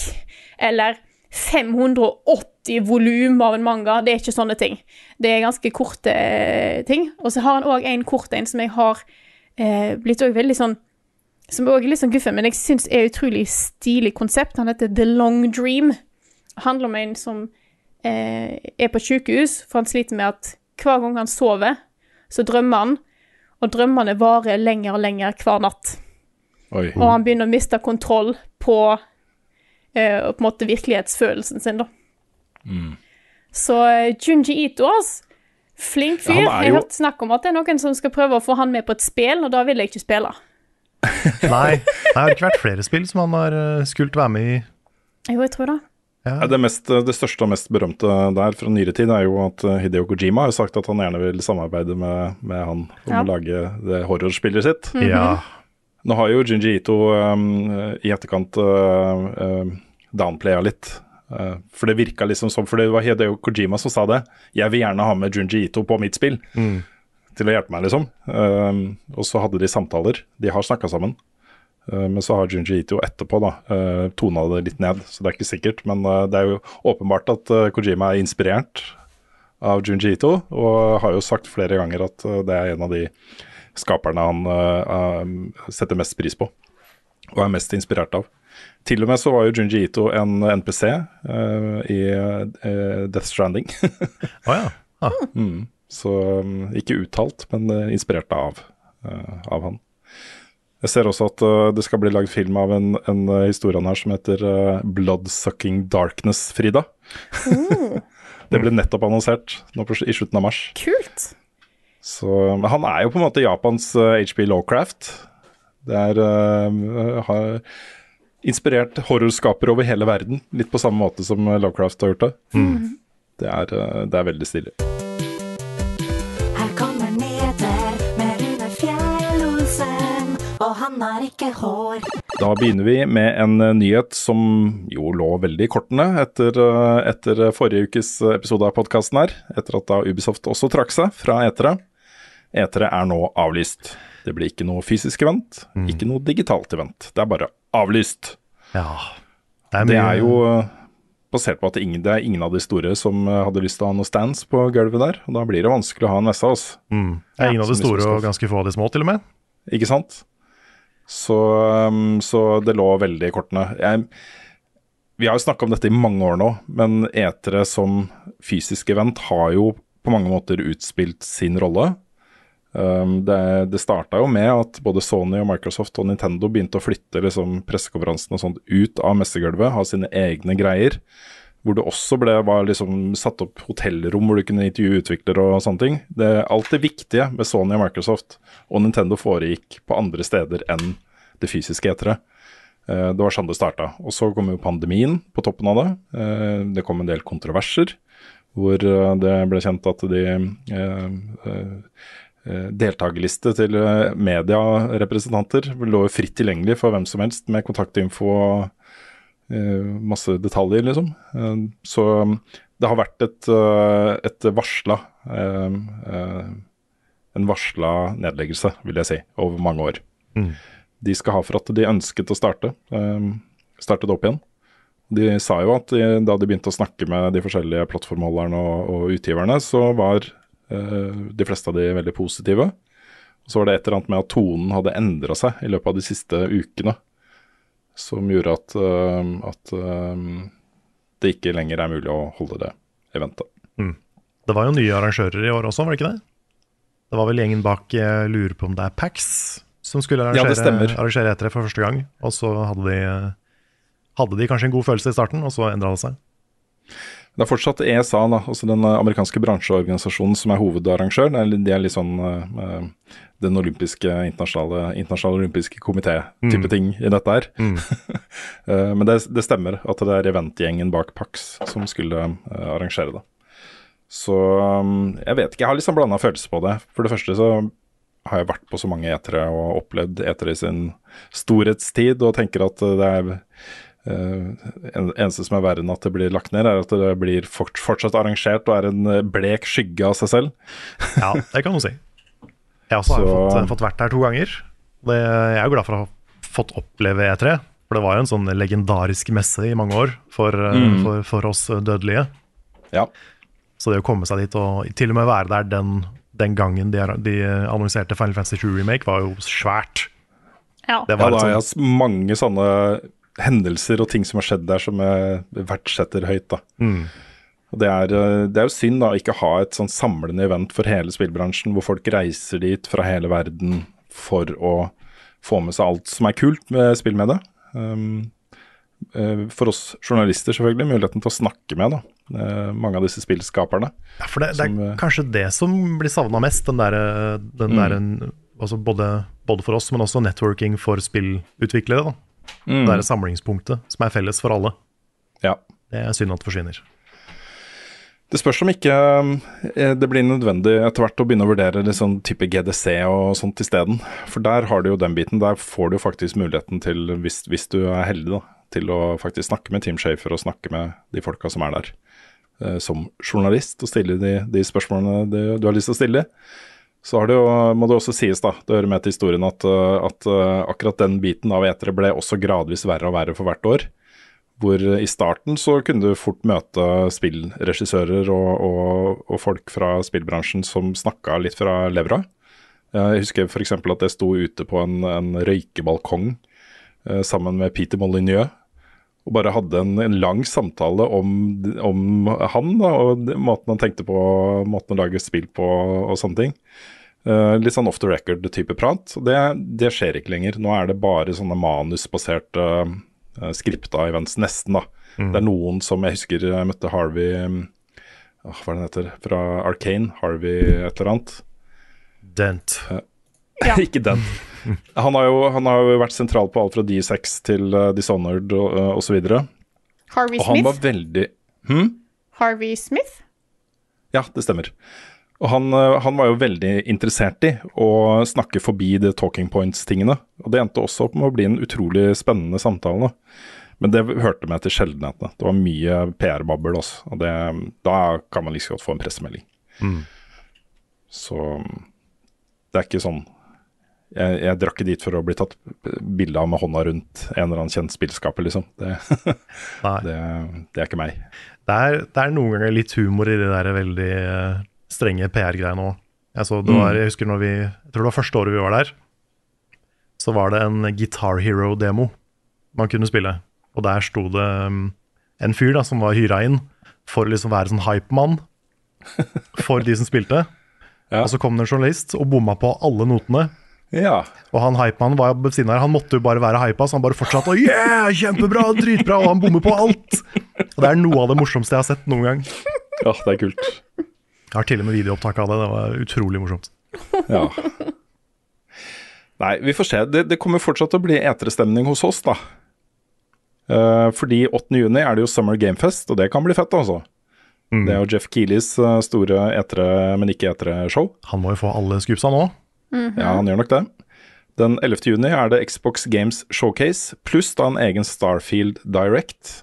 eller 580 volum av en manga. Det er ikke sånne ting. Det er ganske korte eh, ting. Og så har han òg en kort en som jeg har eh, blitt veldig sånn Som òg er litt sånn guffen, men jeg syns er utrolig stilig konsept. Han heter The Long Dream. Det handler om en som eh, er på sykehus, for han sliter med at hver gang han sover, så drømmer han, og drømmene varer lenger og lenger hver natt. Oi. Og han begynner å miste kontroll på eh, på en måte virkelighetsfølelsen sin, da. Mm. Så eh, Junji Ito, altså. Flink fyr. Er Jeg har hørt snakk om at det er noen som skal prøve å få han med på et spill, og da vil jeg ikke spille. Nei, det har ikke vært flere spill som han har eh, skult være med i. Jo, jeg tror det. Ja, det, mest, det største og mest berømte der fra nyere tid er jo at eh, Hideo Kojima har sagt at han gjerne vil samarbeide med, med han om Ja. å lage det horrorspillet sitt. Mhm. Ja. Nå har jo Junji Ito um, i etterkant uh, uh, downplaya litt. Uh, for det virka liksom som For det var Hideo Kojima som sa det. Jeg vil gjerne ha med Junji Ito på mitt spill. Til å hjelpe meg, liksom. Um, og så hadde de samtaler. De har snakka sammen. Uh, men så har Junji Ito etterpå da uh, tona det litt ned, så det er ikke sikkert. Men uh, det er jo åpenbart at uh, Kojima er inspirert av Junji Ito, og har jo sagt flere ganger at det er en av de skaperne han uh, setter mest pris på, og er mest inspirert av. Til og med så var jo Junji Ito en NPC i Death Stranding. [LAUGHS] oh, ja. Ah, Mm. Så um, ikke uttalt, men uh, inspirert av, uh, av han. Jeg ser også at uh, det skal bli lagd film av en, en historie her som heter 'Bloodsucking Darkness', Frida. [LAUGHS] det ble nettopp annonsert på, i slutten av mars. Kult. Så, men han er jo på en måte Japans HP Lowcraft. Det er uh, har inspirert horrorskapere over hele verden, litt på samme måte som Lawcraft Lovecraft har gjort det. Det, er, det er veldig stilig. Han er ikke hår. Da begynner vi med en eh, nyhet som jo lå veldig i kortene etter, eh, etter forrige ukes episode av podkasten her. Etter at da Ubisoft også trakk seg fra etere. Etere er nå avlyst. Det blir ikke noe fysisk event, ikke noe digitalt event. Det er bare avlyst. ja. Det er, Det er jo eh, basert på at ingen, det er ingen av de store som eh, hadde lyst til å ha noe stands på gulvet der. Og da blir det vanskelig å ha en messe, altså. mm. Det er ingen av de store og ganske få av de små, til og med. Ikke sant? Så, um, så det lå veldig i kortene. Jeg, vi har jo snakka om dette i mange år nå, men etere som fysisk event har jo på mange måter utspilt sin rolle. Um, det det starta jo med at både Sony og Microsoft og Nintendo begynte å flytte liksom, pressekonferansene ut av messegulvet, ha sine egne greier. Hvor det også ble, var liksom satt opp hotellrom hvor du kunne intervjue utviklere og sånne ting. Det, alt det viktige med Sony og Microsoft og Nintendo foregikk på andre steder enn det fysiske eteret. Eh, Det var sånn det starta. Og så kom jo pandemien på toppen av det. Eh, Det kom en del kontroverser hvor eh, det ble kjent at de deltakerliste til medierepresentanter lå jo fritt tilgjengelig for hvem som helst med kontaktinfo og masse detaljer, liksom. Eh, Så det har vært et, eh, et varsla eh, eh, En varsla nedleggelse, vil jeg si, over mange år. De skal ha for at de ønsket å starte, eh, starte det opp igjen. De sa jo at de, da de begynte å snakke med de forskjellige plattformholderne og, og utgiverne, så var Eh, de fleste av de veldig positive. Så var det et eller annet med at tonen hadde endra seg i løpet av de siste ukene. Som gjorde at, eh, at eh, det ikke lenger er mulig å holde det eventet. Det var jo nye arrangører i år også, var det ikke det? Det var vel gjengen bak jeg lurer på om det er Pax som skulle Ja, arrangere, etter arrangere etere for første gang. Og så hadde de, hadde de kanskje en god følelse i starten, og så endra det seg. Det er fortsatt ESA, da, altså den amerikanske bransjeorganisasjonen som er hovedarrangør. De er litt sånn eh, den olympiske, internasjonale, internasjonale olympiske komité-type ting i dette her. Mm. [LAUGHS] men det, det stemmer at det er eventgjengen bak Pax som skulle eh, arrangere det. Så um, jeg vet ikke, jeg har litt sånn blanda følelser på det. For det første så har jeg vært på så mange etere og opplevd etere i sin storhetstid, og tenker at det er Uh, en, eneste som er verre enn at det blir lagt ned, er at det blir fort, fortsatt arrangert og er en eh, blek skygge av seg selv. Ja, det kan du si. [LAUGHS] Jeg også har også Så- fått, fått vært der to ganger. Det, jeg er jo glad for å ha fått oppleve E3. For det var jo en sånn legendarisk messe i mange år for, eh, Mm. for, for oss dødelige. Ja. Så det å komme seg dit og til og med være der den, den gangen de, de annonserte Final Fantasy 7 Remake, var jo svært. Ja. Det Ja, var da et sånt, mange sånne hendelser og ting som har skjedd der som jeg verdsetter høyt. da. Mm. Det er, eh, det er jo synd da ikke ha et sånn samlende event for hele spillbransjen, hvor folk reiser dit fra hele verden for å få med seg alt som er kult med spill med det. Um, for oss journalister, selvfølgelig, muligheten til å snakke med da, eh, mange av disse spillskaperne. ja, for det, det er kanskje det som blir savna mest. Den der, den Mm. der altså både, både for oss, men også networking for spillutviklere. Da. Mm. Det derre samlingspunktet som er felles for alle. Ja. Det er synd at det forsvinner. Det spørs om ikke eh, det blir nødvendig etter hvert å begynne å vurdere sånn type GDC og sånt isteden. For der har du jo den biten. Der får du faktisk muligheten til, hvis, hvis du er heldig, da, til å faktisk snakke med Team Shafer og snakke med de folka som er der. eh, som journalist og stille de, de spørsmålene du, du har lyst til å stille. Så det jo, må det også sies, da, det hører med til historien, at, eh, at akkurat den biten av etere ble også gradvis verre og verre for hvert år. Hvor i starten så kunne du fort møte spillregissører og, og, og folk fra spillbransjen som snakka litt fra levra. Jeg husker f.eks. at jeg sto ute på en, en røykebalkong eh, sammen med Peter Molyneux. Og bare hadde en, en lang samtale om, om han da, og måten han tenkte på, måten å lage spill på og sånne ting. Uh, litt sånn off the record-type prat. Det, det skjer ikke lenger. Nå er det bare sånne manusbaserte skripta events, nesten, da. Det er noen som jeg husker jeg møtte Harvey um, Hva er det han heter? Fra Arcane. Harvey et eller annet. Dent. [LAUGHS] Ja. ikke den. [LAUGHS] Han har, jo, han har jo vært sentral på alt fra D6 til uh, Dishonored og uh, osv. Harvey og han var veldig, veldig Harvey Smith? Ja, det stemmer. Og han, uh, han var jo veldig interessert i å snakke forbi de talking points-tingene. Og det endte også opp med å bli en utrolig spennende samtale. Men det hørte med til sjeldenhetene. Det var mye PR-babbel også. Og det, da kan man like godt få en pressemelding. Så det er ikke sånn jeg, jeg drakk ikke dit for å bli tatt bilde av med hånda rundt en eller annen kjent spillskaper, liksom. Det, [LAUGHS] det, det er ikke meg. Det er, det er noen ganger litt humor i de der veldig eh, strenge PR-greiene òg. Jeg, så jeg husker når vi Jeg tror det var første året vi var der. Så var det en Guitar Hero-demo man kunne spille. Og der sto det um, en fyr da som var hyra inn for å liksom være sånn hypemann [LAUGHS] for de som spilte. Ja. Og så kom det en journalist og bomma på alle notene. Ja. Og han hypemannen var ved siden her, han måtte jo bare være hypa, så han bare fortsatte å yeah, kjempebra, dritbra, og han bommer på alt. Og det er noe av det morsomste jeg har sett noen gang. ja, det er kult. Jeg har til og med videoopptak av det, det var utrolig morsomt. [LAUGHS] Ja. Nei, vi får se. Det, det kommer fortsatt til å bli eterestemning hos oss, da. Uh, fordi 8. juni er det jo Summer Gamefest, og det kan bli fett, altså. Det er jo Jeff Keeleys eh, store etere, men ikke etere-show. Han må jo få alle scoopsa nå. Ja, han gjør nok det. Den 11. juni er det Xbox Games Showcase, pluss da en egen Starfield Direct.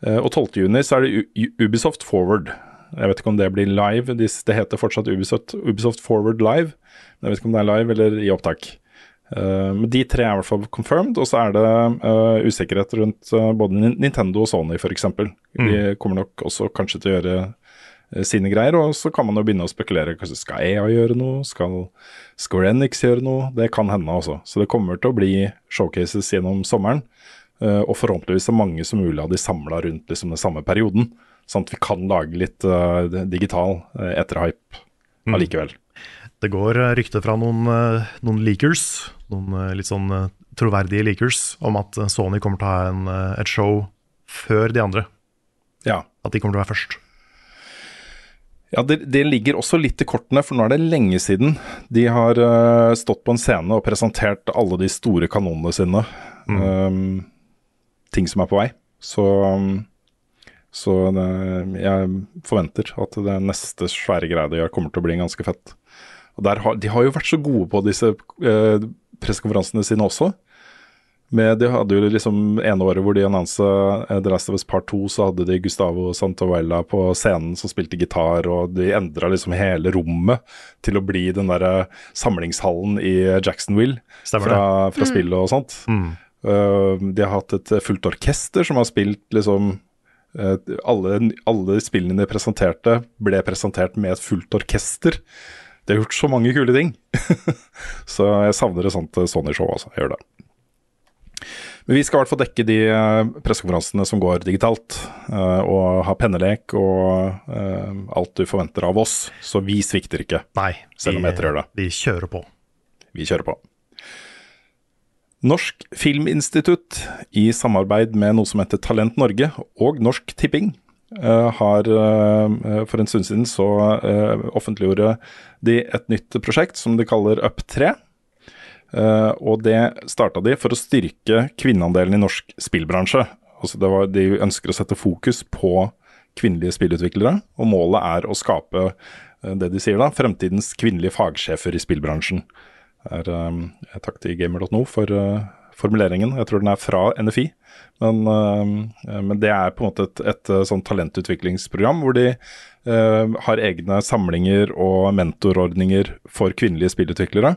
Eh, og 12. juni er det Ubisoft Forward. Jeg vet ikke om det blir live, det det heter fortsatt Ubisoft, Ubisoft Forward Live. Jeg vet ikke om det er live eller i opptak. Eh, men de tre er i hvert fall confirmed, og så er det eh, usikkerhet rundt eh, både Nintendo og Sony f.eks. De kommer nok også kanskje til å gjøre sine greier. Og så kan man jo begynne å spekulere. Kanskje skal EA gjøre noe? Skal Square Enix gjøre noe? Det kan hende også. Så det kommer til å bli showcases gjennom sommeren. og forhåpentligvis så mange som mulig av de samla rundt liksom, den samme perioden. Sånn at vi kan lage litt uh, digital uh, etterhype allikevel. Det går eh, rykter fra noen, eh, noen leakers, noen eh, litt sånn eh, troverdige leakers, om at eh, Sony kommer til å ha en, eh, et show før de andre. Ja. At de kommer til å være først. Ja, det, det ligger også litt i kortene, for nå er det lenge siden de har uh, stått på en scene og presentert alle de store kanonene sine. Um, ting som er på vei. Så, um, så det, jeg forventer at det neste svære greia de gjør, kommer til å bli ganske fett. Har, de har jo vært så gode på disse eh, pressekonferansene sine også. Med, de hadde jo liksom ene året hvor de annonsa uh, The Last of Us Part 2, så hadde de Gustavo Santavuela på scenen som spilte gitar, og de endra liksom hele rommet til å bli den derre samlingshallen i Jacksonville Stemmer fra, fra spillet og sånt. Uh, de har hatt et fullt orkester som har spilt liksom alle, alle spillene de presenterte, ble presentert med et fullt orkester. De har gjort så mange kule ting. [LAUGHS] så jeg savner et sånt Sony-show, altså. Jeg gjør det. Men vi skal i hvert fall dekke de uh, pressekonferansene som går digitalt, og ha pennelek og alt du forventer av oss. Så vi svikter ikke, Nei, selv om det. Vi kjører på. Vi kjører på. Norsk Filminstitutt, i samarbeid med noe som heter Talent Norge og Norsk Tipping, eh, har eh, for en stund siden så eh, offentliggjorde de et nytt prosjekt som de kaller Up3. Eh, og det starta de for å styrke kvinneandelen i norsk spillbransje. Altså var, de ønsker å sette fokus på kvinnelige spillutviklere, og målet er å skape det de sier da, fremtidens kvinnelige fagsjefer i spillbransjen. Er, um, takk til gamer.no for uh, formuleringen. Jeg tror den er fra NFI. Men, um, men det er på en måte et, et, uh, sånn talentutviklingsprogram hvor de uh, har egne samlinger og mentorordninger for kvinnelige spillutviklere.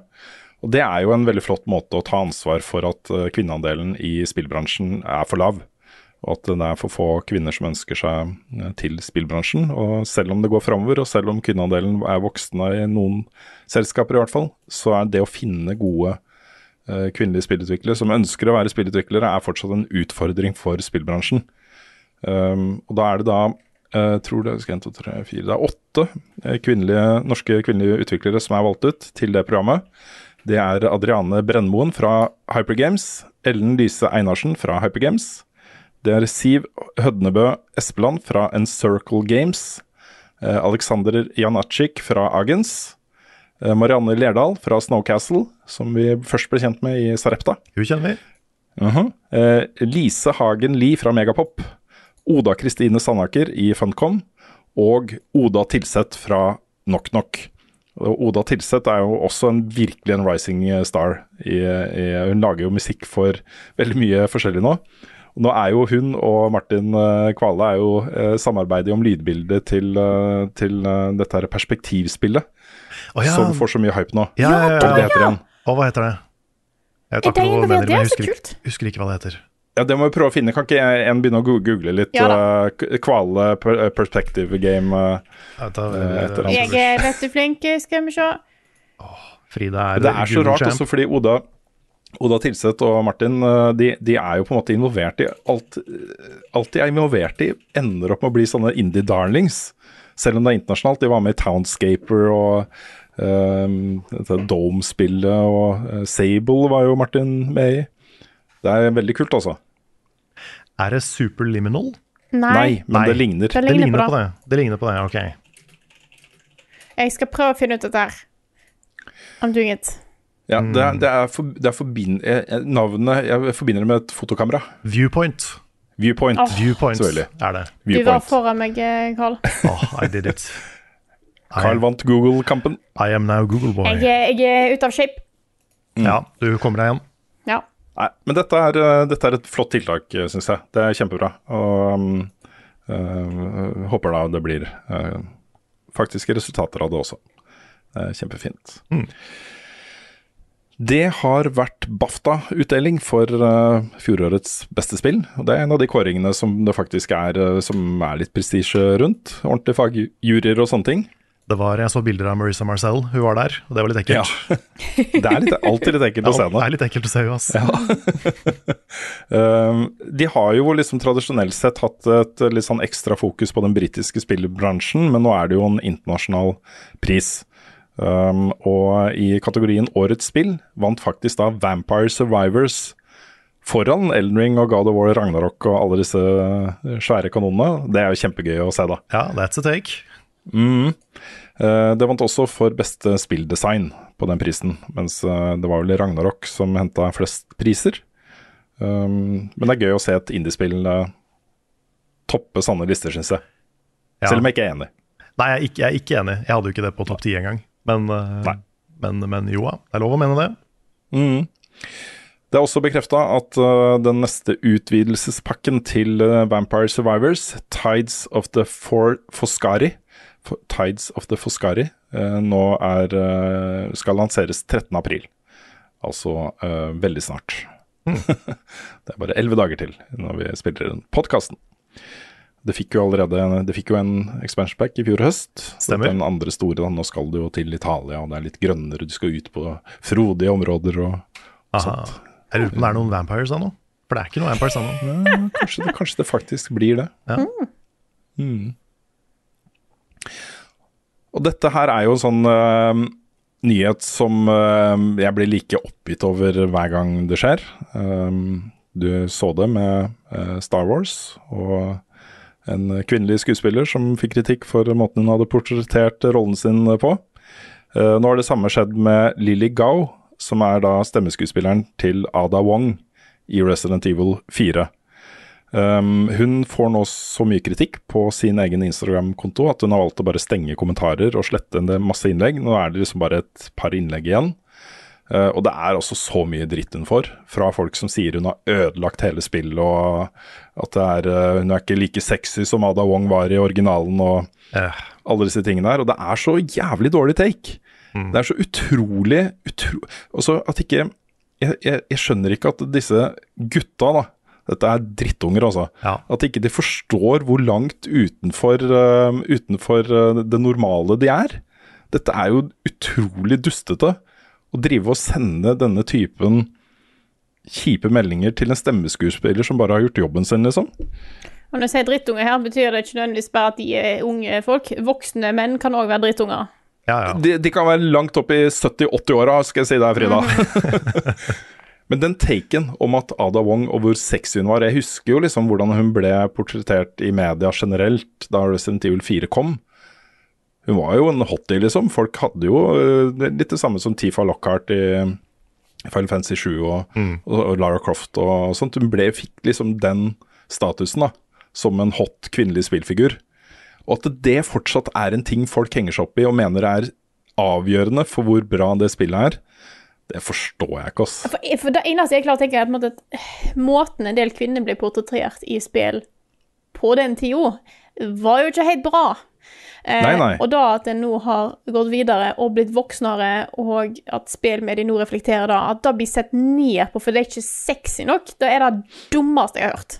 Og det er jo en veldig flott måte å ta ansvar for at kvinneandelen i spillbransjen er for lav. Og at det er for få kvinner som ønsker seg eh, til spillbransjen. Og selv om det går framover, og selv om kvinneandelen er voksende i noen selskaper i hvert fall, så er det å finne gode eh, kvinnelige spillutviklere som ønsker å være spillutviklere, er fortsatt en utfordring for spillbransjen. Um, og da er det da jeg tror det, skal 1, 2, 3, 4, det er åtte eh, kvinnelige, norske kvinnelige utviklere som er valgt ut til det programmet. Det er Adriane Brennmoen fra Hypergames, Ellen Lyse Einarsen fra Hypergames, det er Siv Hødnebø Espeland fra Encircle Games. Aleksander Alexander Janacik fra Agens. Eh, Marianne Lerdal fra Snowcastle, som vi først ble kjent med i Sarepta. Hun kjenner vi. Uh -huh. Lise Hagen Lie fra Megapop. Oda Kristine Sandaker i Funcom. Og Oda Tilseth fra Knock Knock. Oda Tilseth er jo også en, virkelig en rising star. I, i, hun lager jo musikk for veldig mye forskjellig nå. Og nå er jo hun og Martin eh, Kvale er jo eh, samarbeider om lydbildet til, eh, til dette her perspektivspillet. Oh, ja. Som får så mye hype nå. Ja, ja, ja, det heter? Og hva heter det? Jeg vet ikke noe akkurat hva du involvert? mener, Det er men jeg husker, ikke- husker ikke hva det heter. Ja, det må vi prøve å finne. Kan ikke en begynne å google litt Ja Kvale per perspective game? Jeg Eh, etter Jeg er vet du flink, skal vi se. Frida er, det er så rart champ. også fordi Oda, Oda Tilseth og Martin eh, de, de er jo på en måte involvert i alt Alt de er involvert i, ender opp med å bli sånne indie darlings. Selv om det er internasjonalt. De var med i Townscaper og um, Dome-spillet, og eh, Sable var jo Martin med i. Det er veldig kult, altså. Er det Superliminal? Nei. men Nei. det ligner. Det Det ligner ligner på på det. Det ligner på det, ok. Jeg skal prøve å finne ut dette her. I'm doing it. Ja, det er, det er, for, det er forbind, eh, eh, Navnet Jeg forbinder det med et fotokamera. Viewpoint. Viewpoint. oh. Viewpoint er det. Du var Viewpoint. foran meg, eh, Carl. Oh, [LAUGHS] I did it. [LAUGHS] Carl vant Google-kampen. I am now Google boy. Jeg, jeg er ute av shape. Ja, du kommer deg igjen. Ja. Nei, men dette er, eh, dette er et flott tiltak, syns jeg. Det er kjempebra. Og um, eh, håper da det blir eh, faktiske resultater av det også. Det er kjempefint. Det har vært BAFTA-utdeling for uh, fjorårets beste spill. og Det er en av de kåringene som det faktisk er, uh, som er litt prestisje rundt. Ordentlige fagjuryer og sånne ting. Det var, Jeg så bilder av Marissa Marcel, hun var der, og det var litt ekkelt. Ja. [LAUGHS] Det er litt, alltid litt ekkelt å [LAUGHS] se henne. det er litt ekkelt å se henne. Ja. Um, [LAUGHS] de har jo liksom tradisjonelt sett hatt et litt sånn ekstra fokus på den britiske spillbransjen, men nå er det jo en internasjonal pris. Um, og i kategorien Årets spill vant faktisk da Vampire Survivors foran Elden Ring og God of War Ragnarok og alle disse svære kanonene. Det er jo kjempegøy å se, da. Ja, that's a take. Mm. Uh, det vant også for beste spilldesign på den prisen, mens uh, det var vel Ragnarok som henta flest priser. Um, men det er gøy å se et indiespill uh, toppe sanne lister, syns jeg. Ja. Selv om jeg ikke er enig. Nei, jeg er, ikke, jeg er ikke enig. Jeg hadde jo ikke det på topp ti engang. Men, eh, men, men jo da, det er lov å mene det. Mm. Det er også bekrefta at uh, den neste utvidelsespakken til uh, Vampire Survivors, Tides of the For Foscari, For Tides of the Foscari, uh, nå er, skal lanseres 13. april. Altså veldig snart. [LAUGHS] det er bare elleve dager til når vi spiller den podkasten. Det fikk jo allerede Det fikk jo en expansion pack i fjor høst. Stemmer. Den andre store, da, nå skal du jo til Italia, og det er litt grønnere, du skal ut på frodige områder og Aha. sånt. Jeg lurer på om det er noen vampires ennå. For det er ikke noen vampires ennå. Ja, kanskje, det, kanskje det faktisk blir det. Ja. Mm. Og dette her er jo en sånn uh, nyhet som uh, jeg blir like oppgitt over hver gang det skjer. Um, du så det med uh, Star Wars og en kvinnelig skuespiller som fikk kritikk for måten hun hadde portrettert rollen sin på. Eh, nå har det samme skjedd med Lily Gao, som er da stemmeskuespilleren til Ada Wong i Resident Evil 4. Um, hun får nå så mye kritikk på sin egen Instagram-konto at hun har valgt å bare stenge kommentarer og slette en masse innlegg. Nå er det liksom bare et par innlegg igjen. Uh, og det er altså så mye dritt hun får, fra folk som sier hun har ødelagt hele spillet, og at det er, uh, hun er ikke like sexy som Ada Wong var i originalen, og Eh, alle disse tingene der. Og det er så jævlig dårlig take. Det er så utrolig utro... Altså at ikke jeg, jeg, jeg skjønner ikke at disse gutta, da Dette er drittunger, altså. Ja. At ikke de forstår hvor langt utenfor, uh, utenfor det normale de er. Dette er jo utrolig dustete. Å drive og sende denne typen kjipe meldinger til en stemmeskuespiller som bare har gjort jobben sin, liksom. Og når jeg sier drittunge her, betyr det ikke nødvendigvis bare at de er unge folk. Voksne menn kan òg være drittunger. ja, ja. De, de kan være langt opp i 70-80-åra, skal jeg si deg, Frida. [LAUGHS] [LAUGHS] Men den taken om at Ada Wong og hvor sexy hun var Jeg husker jo liksom hvordan hun ble portrettert i media generelt da Resident Evil 4 kom. Hun var jo en hottie, liksom. Folk hadde jo øh, litt det samme som Tifa Lockhart i Final Fantasy 7 og, mm. og Lara Croft og sånt. Hun ble, fikk liksom den statusen da, som en hot kvinnelig spillfigur. Og at det fortsatt er en ting folk henger seg opp i og mener er avgjørende for hvor bra det spillet er, det forstår jeg ikke, ass. For, for det eneste jeg klarer å tenke, er at eh, måten en del kvinner ble portrettert i spill på den tida, var jo ikke helt bra. Eh, Nei, nei. Og da at en nå har gått videre og blitt voksnere, og at spillmedier nå reflekterer da, at det blir sett ned på, for det er ikke sexy nok, det er det dummeste jeg har hørt.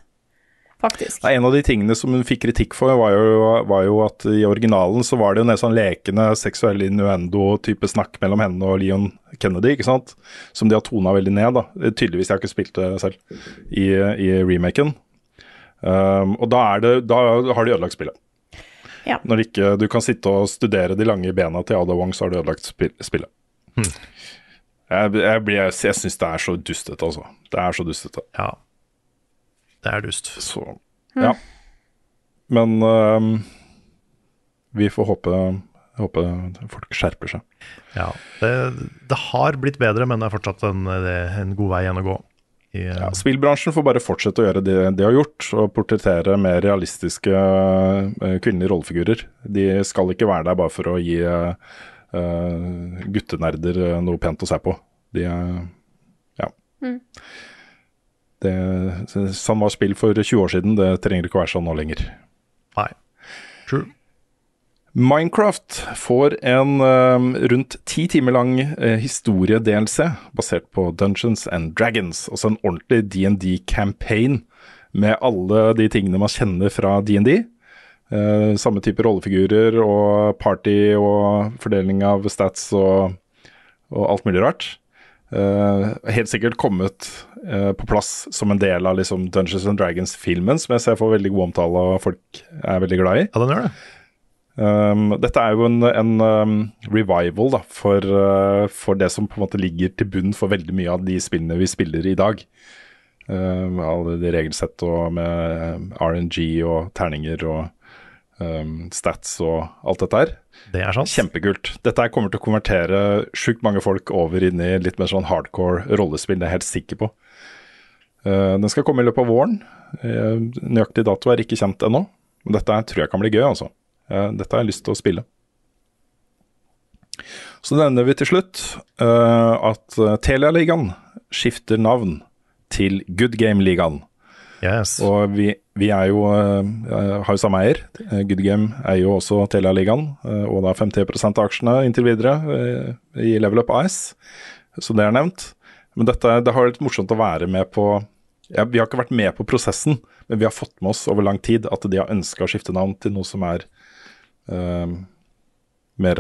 Faktisk. En av de tingene som hun fikk kritikk for, var jo, var jo at i originalen så var det jo en sånn lekende seksuell innuendo-type snakk mellom henne og Leon Kennedy, ikke sant? Som de har tona veldig ned, da. Tydeligvis, jeg har ikke spilt det selv, i, i remaken. Um, og da, det, da har de ødelagt spillet. Ja. Når ikke du kan sitte og studere de lange bena til Ada Wong, så har du ødelagt spillet. spillet. Jeg, jeg, jeg, jeg syns det er så dustete, altså. Det er så dustete. ja. Det er dust. Så ja. Men øhm, vi får håpe, håpe folk skjerper seg. Ja. Det, det har blitt bedre, men det er fortsatt en, en god vei igjen å gå. I, Ja, spillbransjen får bare fortsette å gjøre det de har gjort, og portrettere mer realistiske øh, kvinnelige rollefigurer. De skal ikke være der bare for å gi uh, guttenerder noe pent å se på. De Ja. Det, sånn var spill for 20 år siden, det trenger ikke å være sånn nå lenger. Nei. True. Minecraft får en eh, rundt ti timer lang uh, historie-DLC basert på Dungeons and Dragons. Også en ordentlig DND-campaign med alle de tingene man kjenner fra DND. Uh, samme type rollefigurer og party og fordeling av stats og, og alt mulig rart. Uh, helt sikkert kommet eh, på plass som en del av liksom, Dungeons and Dragons-filmen, som jeg ser får veldig god omtale og folk er veldig glad i. Ja, den gjør det. Um, dette er jo en, en um, revival da, for, uh, for det som på en måte ligger til bunn for veldig mye av de spillene vi spiller i dag. Um, alle de regelsett og med RNG og terninger og um, stats og alt dette her. Det er sant. Kjempekult. Dette her kommer til å konvertere sjukt mange folk over inn i litt mer sånn hardcore rollespill, det er jeg helt sikker på. Uh, den skal komme i løpet av våren. Uh, nøyaktig dato er ikke kjent ennå, men dette tror jeg kan bli gøy, altså. Eh, dette har jeg lyst til å spille. Så nevner vi til slutt uh, at Telialigaen skifter navn til Good Game-ligaen. Yes. Og vi, vi er jo, uh, har jo samme eier. Good Game er jo også Telialigaen, uh, og da 50 av aksjene inntil videre i Level Up AS, så det er nevnt. Men dette, det har vært morsomt å være med på ja, Vi har ikke vært med på prosessen, men vi har fått med oss over lang tid at de har ønska å skifte navn til noe som er uh, mer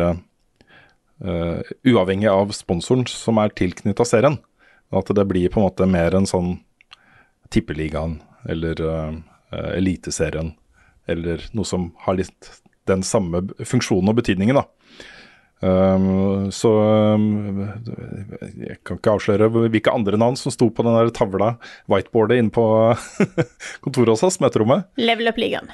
uh, uavhengig av sponsoren som er tilknytta serien. At det blir på en måte mer en sånn Tippeligaen eller uh, Eliteserien, eller noe som har litt den samme funksjonen og betydningen, da. Um, så um, jeg kan ikke avsløre hvilke andre navn som sto på den der tavla, whiteboardet inne på [LAUGHS] kontoret hos oss, møterommet. Level Up-ligaen.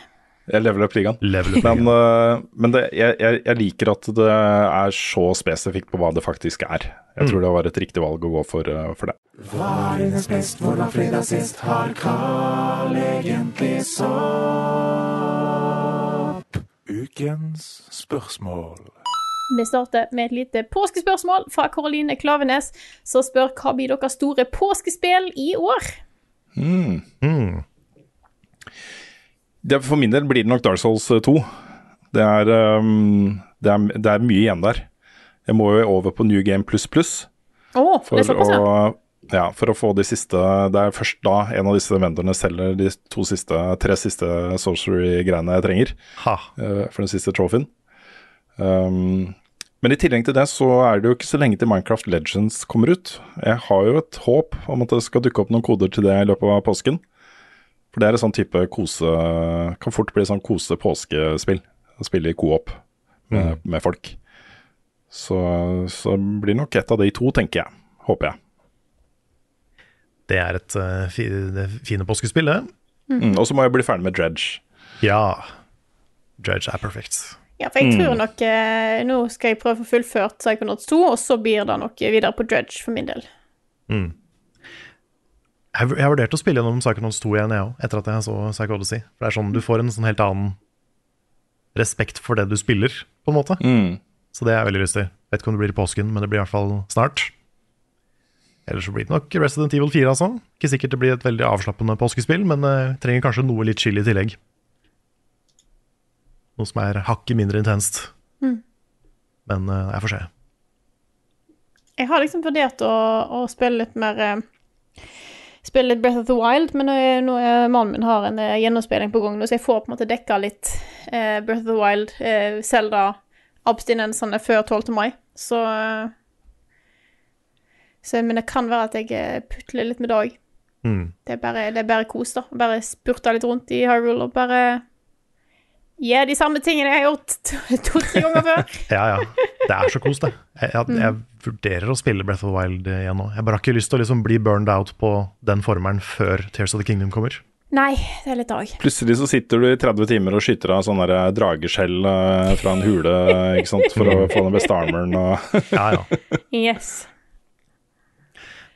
Jeg leveler opp ligaen. Level up Men, uh, men det, jeg, jeg, jeg liker at det er så spesifikt på hva det faktisk er. Jeg tror det var et riktig valg å gå for, uh, for det. Hva er hennes best, hvor var fredag sist? Har Carl egentlig sopp? Ukens spørsmål. Vi starter med et lite påskespørsmål fra Karoline Klavenes, som spør hva blir deres store påskespill i år? Mm. Det. For min del blir det nok Dark Souls 2. Det er, um, det er, det er mye igjen der. Jeg må jo over på New Game pluss pluss. Oh, det For, ja. ja, for å få de siste Det er først da en av disse vendorene selger de to siste, tre siste sorcery-greiene jeg trenger. Ha. eh, for den siste trophyen. Um, men i tillegg til det så er det jo ikke så lenge til Minecraft Legends kommer ut. Jeg har jo et håp om at det skal dukke opp noen koder til det i løpet av påsken. For det er en sånn type kose Kan fort bli sånn kose-påskespill. Å spille i co-op med, med folk. Så, så blir nok et av de to, tenker jeg. Håper jeg. Det er et uh, fi, det fine påskespill, det. Mm, og så må jeg bli ferdig med Dredge. Ja. Dredge er perfekt. Ja, for jeg tror nok eh, Nå skal jeg prøve å få fullført Psychonauts 2, og så blir det nok videre på Dredge for min del. Jeg, jeg vurderte å spille gjennom Psychonauts 2 igjen, jeg òg, etter at jeg så Psycho Odyssey. For det er sånn, du får en sånn helt annen respekt for det du spiller, på en måte. Så det har jeg veldig lyst til. Vet ikke om det blir i påsken, men det blir i hvert fall snart. Ellers så blir det nok Resident Evil 4, altså. Ikke sikkert det blir et veldig avslappende påskespill, men uh, trenger kanskje noe litt chill i tillegg. Noe som er hakket mindre intenst. Men uh, jeg får se. Jeg har liksom vurdert å, å spille litt mer eh, Spille litt Breath of the Wild, men nå er, nå er mannen min har en eh, gjennomspilling på gang nå, så jeg får på en måte dekka litt eh, Breath of the Wild, eh, Zelda-abstinensene før 12. mai. Så, eh, så Men det kan være at jeg eh, putler litt med òg. Mm. Det er bare, det er bare kos, da. Bare spurta litt rundt i Hyrule og bare gjøre de samme tingene jeg har gjort to- to-tre ganger før. [LAUGHS] Ja, ja. Det er så kos, det. Jeg, jeg, jeg vurderer å spille Breath of the Wild igjen nå. Jeg bare har ikke lyst til å liksom bli burned out på den formelen før Tears of the Kingdom kommer. Nei, det er litt dag. Plutselig så sitter du i 30 timer og skyter av sånne der drageskjell eh, fra en hule ikke sant? for å [LAUGHS] få den beste armoren og [LAUGHS] Ja, ja. Yes.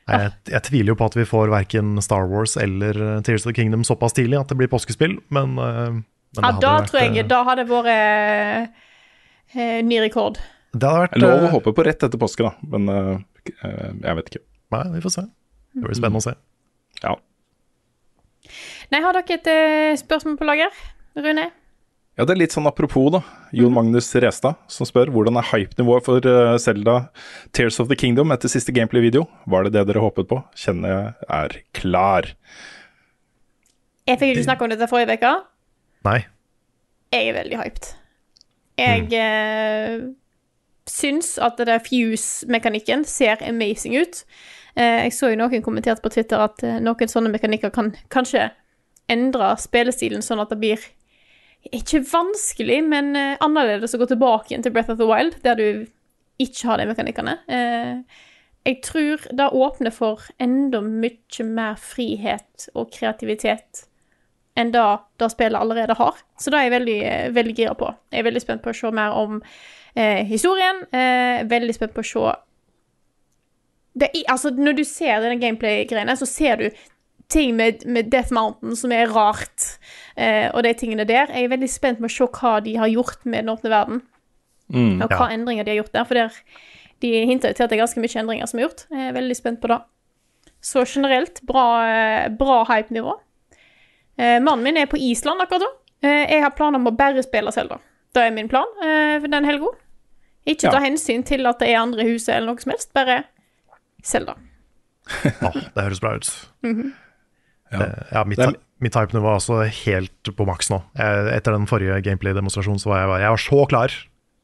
Jeg, jeg tviler jo på at vi får verken Star Wars eller eh, Tears of the Kingdom såpass tidlig at det blir påskespill, men, eh, men Ja, da vært, tror jeg eh, Da hadde det vært eh, ny rekord. Det hadde vært lov å eh, håpe på rett etter påske, da, men eh, eh, jeg vet ikke. Nei, vi får se. Det blir spennende å se. Ja. Nei, har dere et eh, spørsmål på lager? Rune? Ja, det er litt sånn apropos, da. Jon Magnus Restad som spør hvordan er hypenivået for uh, Zelda Tears of the Kingdom etter siste gameplay-video. Var det det dere håpet på? Kjenner jeg er klar. Jeg fikk ikke snakke om dette forrige uke. Nei. Jeg er veldig hyped. Jeg eh, syns at det der fuse-mekanikken ser amazing ut. Eh, jeg så jo noen kommenterte på Twitter at eh, noen sånne mekanikker kan kanskje endre spillestilen sånn at det blir ikke vanskelig, men eh, annerledes å gå tilbake igjen til Breath of the Wild, der du ikke har de mekanikkene. Eh, jeg tror det åpner for enda mye mer frihet og kreativitet enn det det spillet allerede har. Så det er jeg veldig, eh, veldig gira på. Jeg er veldig spent på å se mer om eh, historien. Eh, veldig spent på å se det altså, Når du ser denne gameplay-greiene, så ser du ting med, med Death Mountain som er rart, eh, og de tingene der. Jeg er veldig spent på å se hva de har gjort med den åpne verden, Mm. og hva endringer de har gjort der. For der, de hinter jo til at det er ganske mye endringer som er gjort. Jeg er veldig spent på det. Så generelt bra, eh, bra hype-nivå. Eh, mannen min er på Island akkurat nå. Eh, jeg har planer om å bare spille Zelda. Det er min plan eh, for den helga. Ikke ta Ja. hensyn til at det er andre i huset eller noe som helst, bare Zelda. ja, det høres bra ut. Ja. -hmm. ja, mitt, mitt hypenivå er også helt på maks nå. Jeg, etter den forrige gameplay-demonstrasjonen så var jeg, jeg var så klar.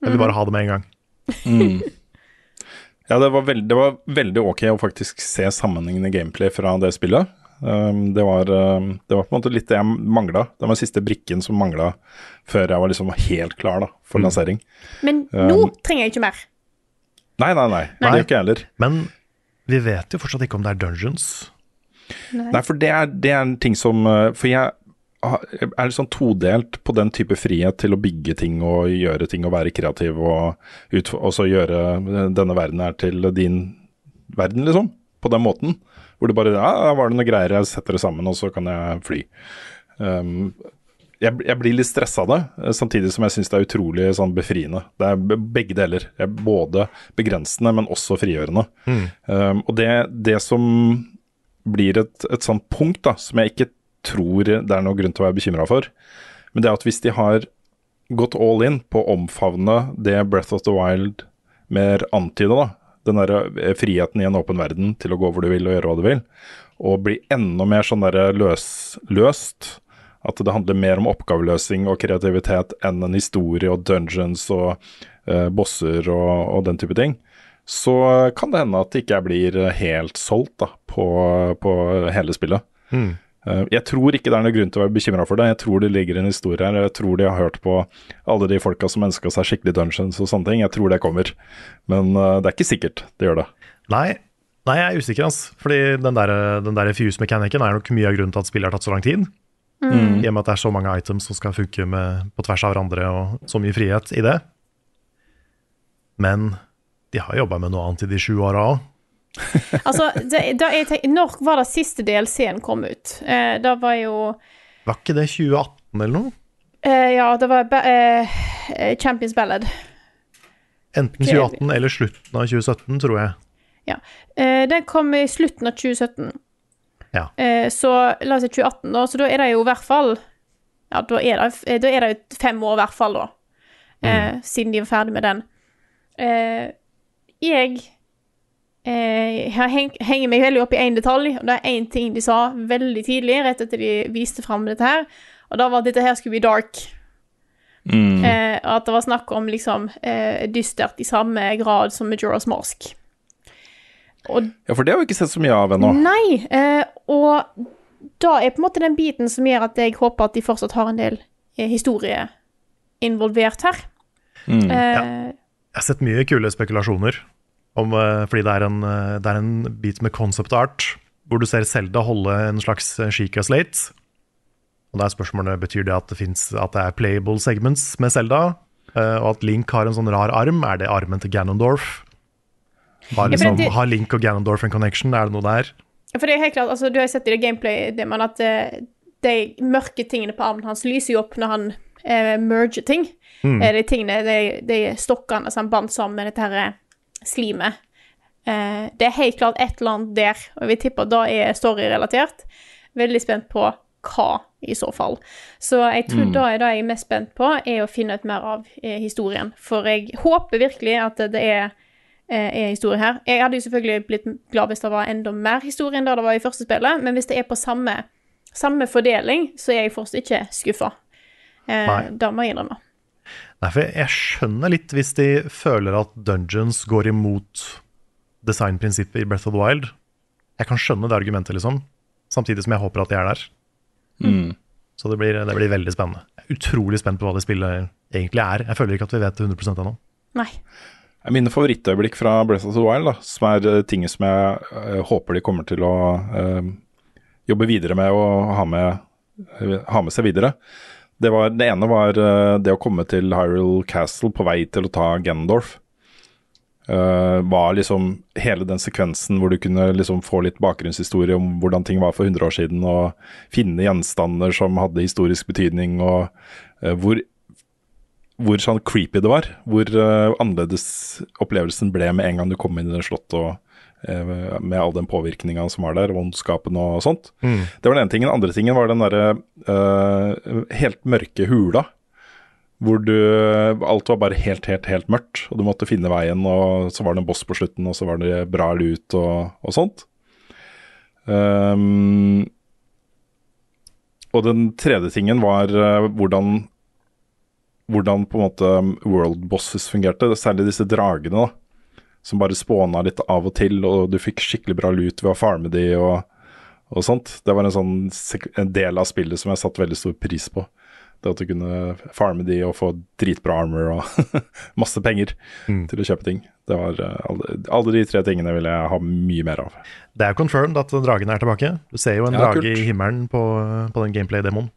Jeg vil bare ha det med en gang. [LAUGHS] Ja, det var, veld, det var veldig ok å faktisk se sammenhengende gameplay fra det spillet. Um, det, var, um, det var på en måte litt det jeg mangla. Det var den siste brikken som mangla før jeg var liksom helt klar da, for lansering. Men Um, nå trenger jeg ikke mer. Nei, nei, nei. Det gjør ikke jeg heller. Men vi vet jo fortsatt ikke om det er dungeons. Nei, for det er, det er en ting som uh, For jeg er litt sånn todelt på den type frihet til å bygge ting og gjøre ting og være kreativ og ut, også gjøre uh, denne verden her til din verden, liksom. På den måten. Hvor det bare Ja, var det noe greier, jeg setter det sammen, og så kan jeg fly. Um, jeg, jeg blir litt stressa av det, eh, samtidig som jeg syns det er utrolig sånn befriende. Det er begge deler. Er både begrensende, men også frigjørende. Um, og det, det som blir et, et sånt punkt da, som jeg ikke tror det er noen grunn til å være bekymra for, men det er at hvis de har gått all in på å omfavne det Breath of the Wild mer antyda, da, den der eh, friheten i en åpen verden til å gå hvor du vil og gjøre hva du vil, og bli enda mer sånn der løs, løst, at det handler mer om oppgaveløsning og kreativitet enn en historie og dungeons og eh, bosser og, og den type ting, så kan det hende at ikke jeg blir helt solgt da, på, på hele spillet. Eh, Jeg tror ikke det er noe grunn til å være bekymra for det. Jeg tror det ligger en historie her. Jeg tror de har hørt på alle de folka som ønska seg skikkelig dungeons og sånne ting. Jeg tror det kommer. Men eh, det er ikke sikkert det gjør det. Nei, nei jeg er usikker, altså. Fordi den der, den der fuse-mekanikken er nok mye av grunnen til at spillet har tatt så lang tid. I og med at det er så mange items som skal funke med, på tvers av hverandre, og så mye frihet i det. Men de har jobba med noe annet i de sju åra òg. [LAUGHS] Altså, det, da jeg tenker, når var det siste DLC-en kom ut? Eh, da var jo Var ikke det 2018 eller noe? eh, Ja, det var eh, eh, Champions Ballad. Enten 2018 eller slutten av 2017, tror jeg. Ja. Eh, den kom i slutten av 2017. Ja. Eh, så la oss si 2018, da. Så da er det jo i hvert fall Ja, da er det, eh, da er det jo fem år i hvert fall, da. Eh, Siden de var ferdig med den. Eh, jeg eh, henger meg veldig opp i én detalj, og det er én ting de sa veldig tidlig, rett etter de viste fram dette her, og da var at dette her skulle bli dark. Eh, og at det var snakk om liksom eh, dystert i samme grad som Majora's Mask. Og Ja, for det har vi ikke sett så mye av ennå. Nei, eh, og da er på en måte den biten som gjør at jeg håper at de fortsatt har en del eh, historie involvert her. Mm. Ja. Jeg har sett mye kule spekulasjoner, om, eh, fordi det er, en, eh, det er en bit med concept art, hvor du ser Selda holde en slags eh, Sheikah Slate. Og da er spørsmålet, betyr det at det, finnes, at det er playable segments med Selda, og at Link har en sånn rar arm? Er det armen til Ganondorf? Har, Ja, for liksom, det- har Link og Ganondorf en connection? Er det noe der? For det er helt klart, altså du har sett i det gameplay-demoen at eh, de mørke tingene på armen hans lyser jo opp når han eh, merger ting. Eh, de tingene, de, de stokkene som han bandt sammen dette her eh, slimet. Eh, det er helt klart et eller annet der, og jeg vil tippe at da er story-relatert. Veldig spent på hva, i så fall. Så jeg tror Mm. det er det jeg er mest spent på, er å finne ut mer av eh, historien. For jeg håper virkelig at det er, eh, er historie her. Jeg hadde jo selvfølgelig blitt glad hvis det var enda mer historie enn det det var i første spillet, men hvis det er på samme, samme fordeling, så er jeg fortsatt ikke skuffa. Eh, det må jeg innrømme. Nei, for jeg, skjønner litt hvis de føler at Dungeons går imot designprinsippet i Breath of the Wild. Jeg kan skjønne det argumentet, liksom. Samtidig som jeg håper at de er der. Mm. Så det blir, det blir veldig spennende. Jeg er utrolig spent på hva det spillet egentlig er. Jeg føler ikke at vi vet det 100% ennå. Nei. Mine favorittøyeblikk fra Breath of the Wild, da, som er eh, ting som jeg eh, håper de kommer til å øh, jobbe videre med og ha med, ha med seg videre. Det, var, det ene var eh, det å komme til Hyrule Castle på vei til å ta Gendorf. Uh, var liksom hele den sekvensen hvor du kunne liksom få litt bakgrunnshistorie om hvordan ting var for 100 år siden, og finne gjenstander som hadde historisk betydning, og uh, hvor hvor sånn creepy det var. Hvor uh, annerledes opplevelsen ble med en gang du kom inn i det slottet og med all den påvirkninga som var der, ondskapen og sånt. Mm. Det var den ene tingen. Den andre tingen var den derre uh, helt mørke hula. Hvor du Alt var bare helt, helt, helt mørkt, og du måtte finne veien, og så var det en boss på slutten, og så var det bra lut og, og sånt. Um, og den tredje tingen var uh, hvordan hvordan på en måte world bosses fungerte, særlig disse dragene, da. Som bare spåna litt av og til, og du fikk skikkelig bra lut ved å farme de og, og sånt. Det var en sånn sek- en del av spillet som jeg satte veldig stor pris på. Det at du kunne farme de og få dritbra armor og [LAUGHS] masse penger til å kjøpe ting. Det var eh, alle, alle de tre tingene vil jeg ha mye mer av. Det er confirmed at dragen er tilbake. Du ser jo en Ja, drage kult. i himmelen på, på den gameplay-demoen.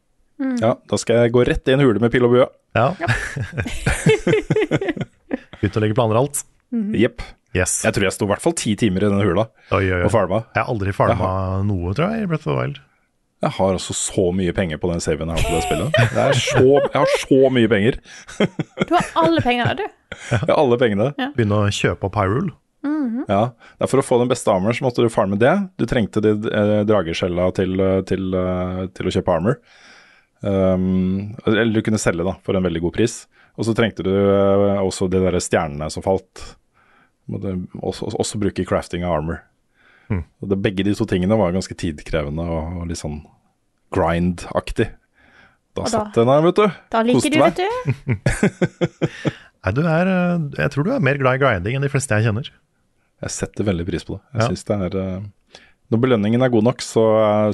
Ja, da skal jeg gå rett i en hule med pil og bue. Ja. [LAUGHS] Ut og legge planer og alt. [LAUGHS] Jepp. Yes. Jeg tror jeg sto i hvert fall ti timer i denne hula Oi, oi, oi. og farma. Jeg har aldri farma noe, tror jeg, i Breath of the Wild. Jeg har altså så mye penger på den saven jeg har på det spillet. Er så, jeg har så mye penger. [LAUGHS] Du har alle pengene, du. Jeg har alle pengene. Begynne å kjøpe opp Hyrule. Ja, det er For å få den beste armor, så måtte du farme det. Du trengte de eh, drageskjella til, eh, til, eh, til å kjøpe armor. Um, eller du kunne selge da, for en veldig god pris. Og så trengte du eh, også de der stjernene som falt. Også, også bruke crafting av armor. Mm. Og det, begge de to tingene var ganske tidkrevende og, og litt sånn grind-aktig. Da da- satt den her, vet du. Da liker Koste du, vet du. [LAUGHS] Nei, du er eh, Jeg tror du er mer glad i grinding enn de fleste jeg kjenner. Jeg setter veldig pris på det. Jeg Ja. synes det er eh, Når belønningen er god nok, så,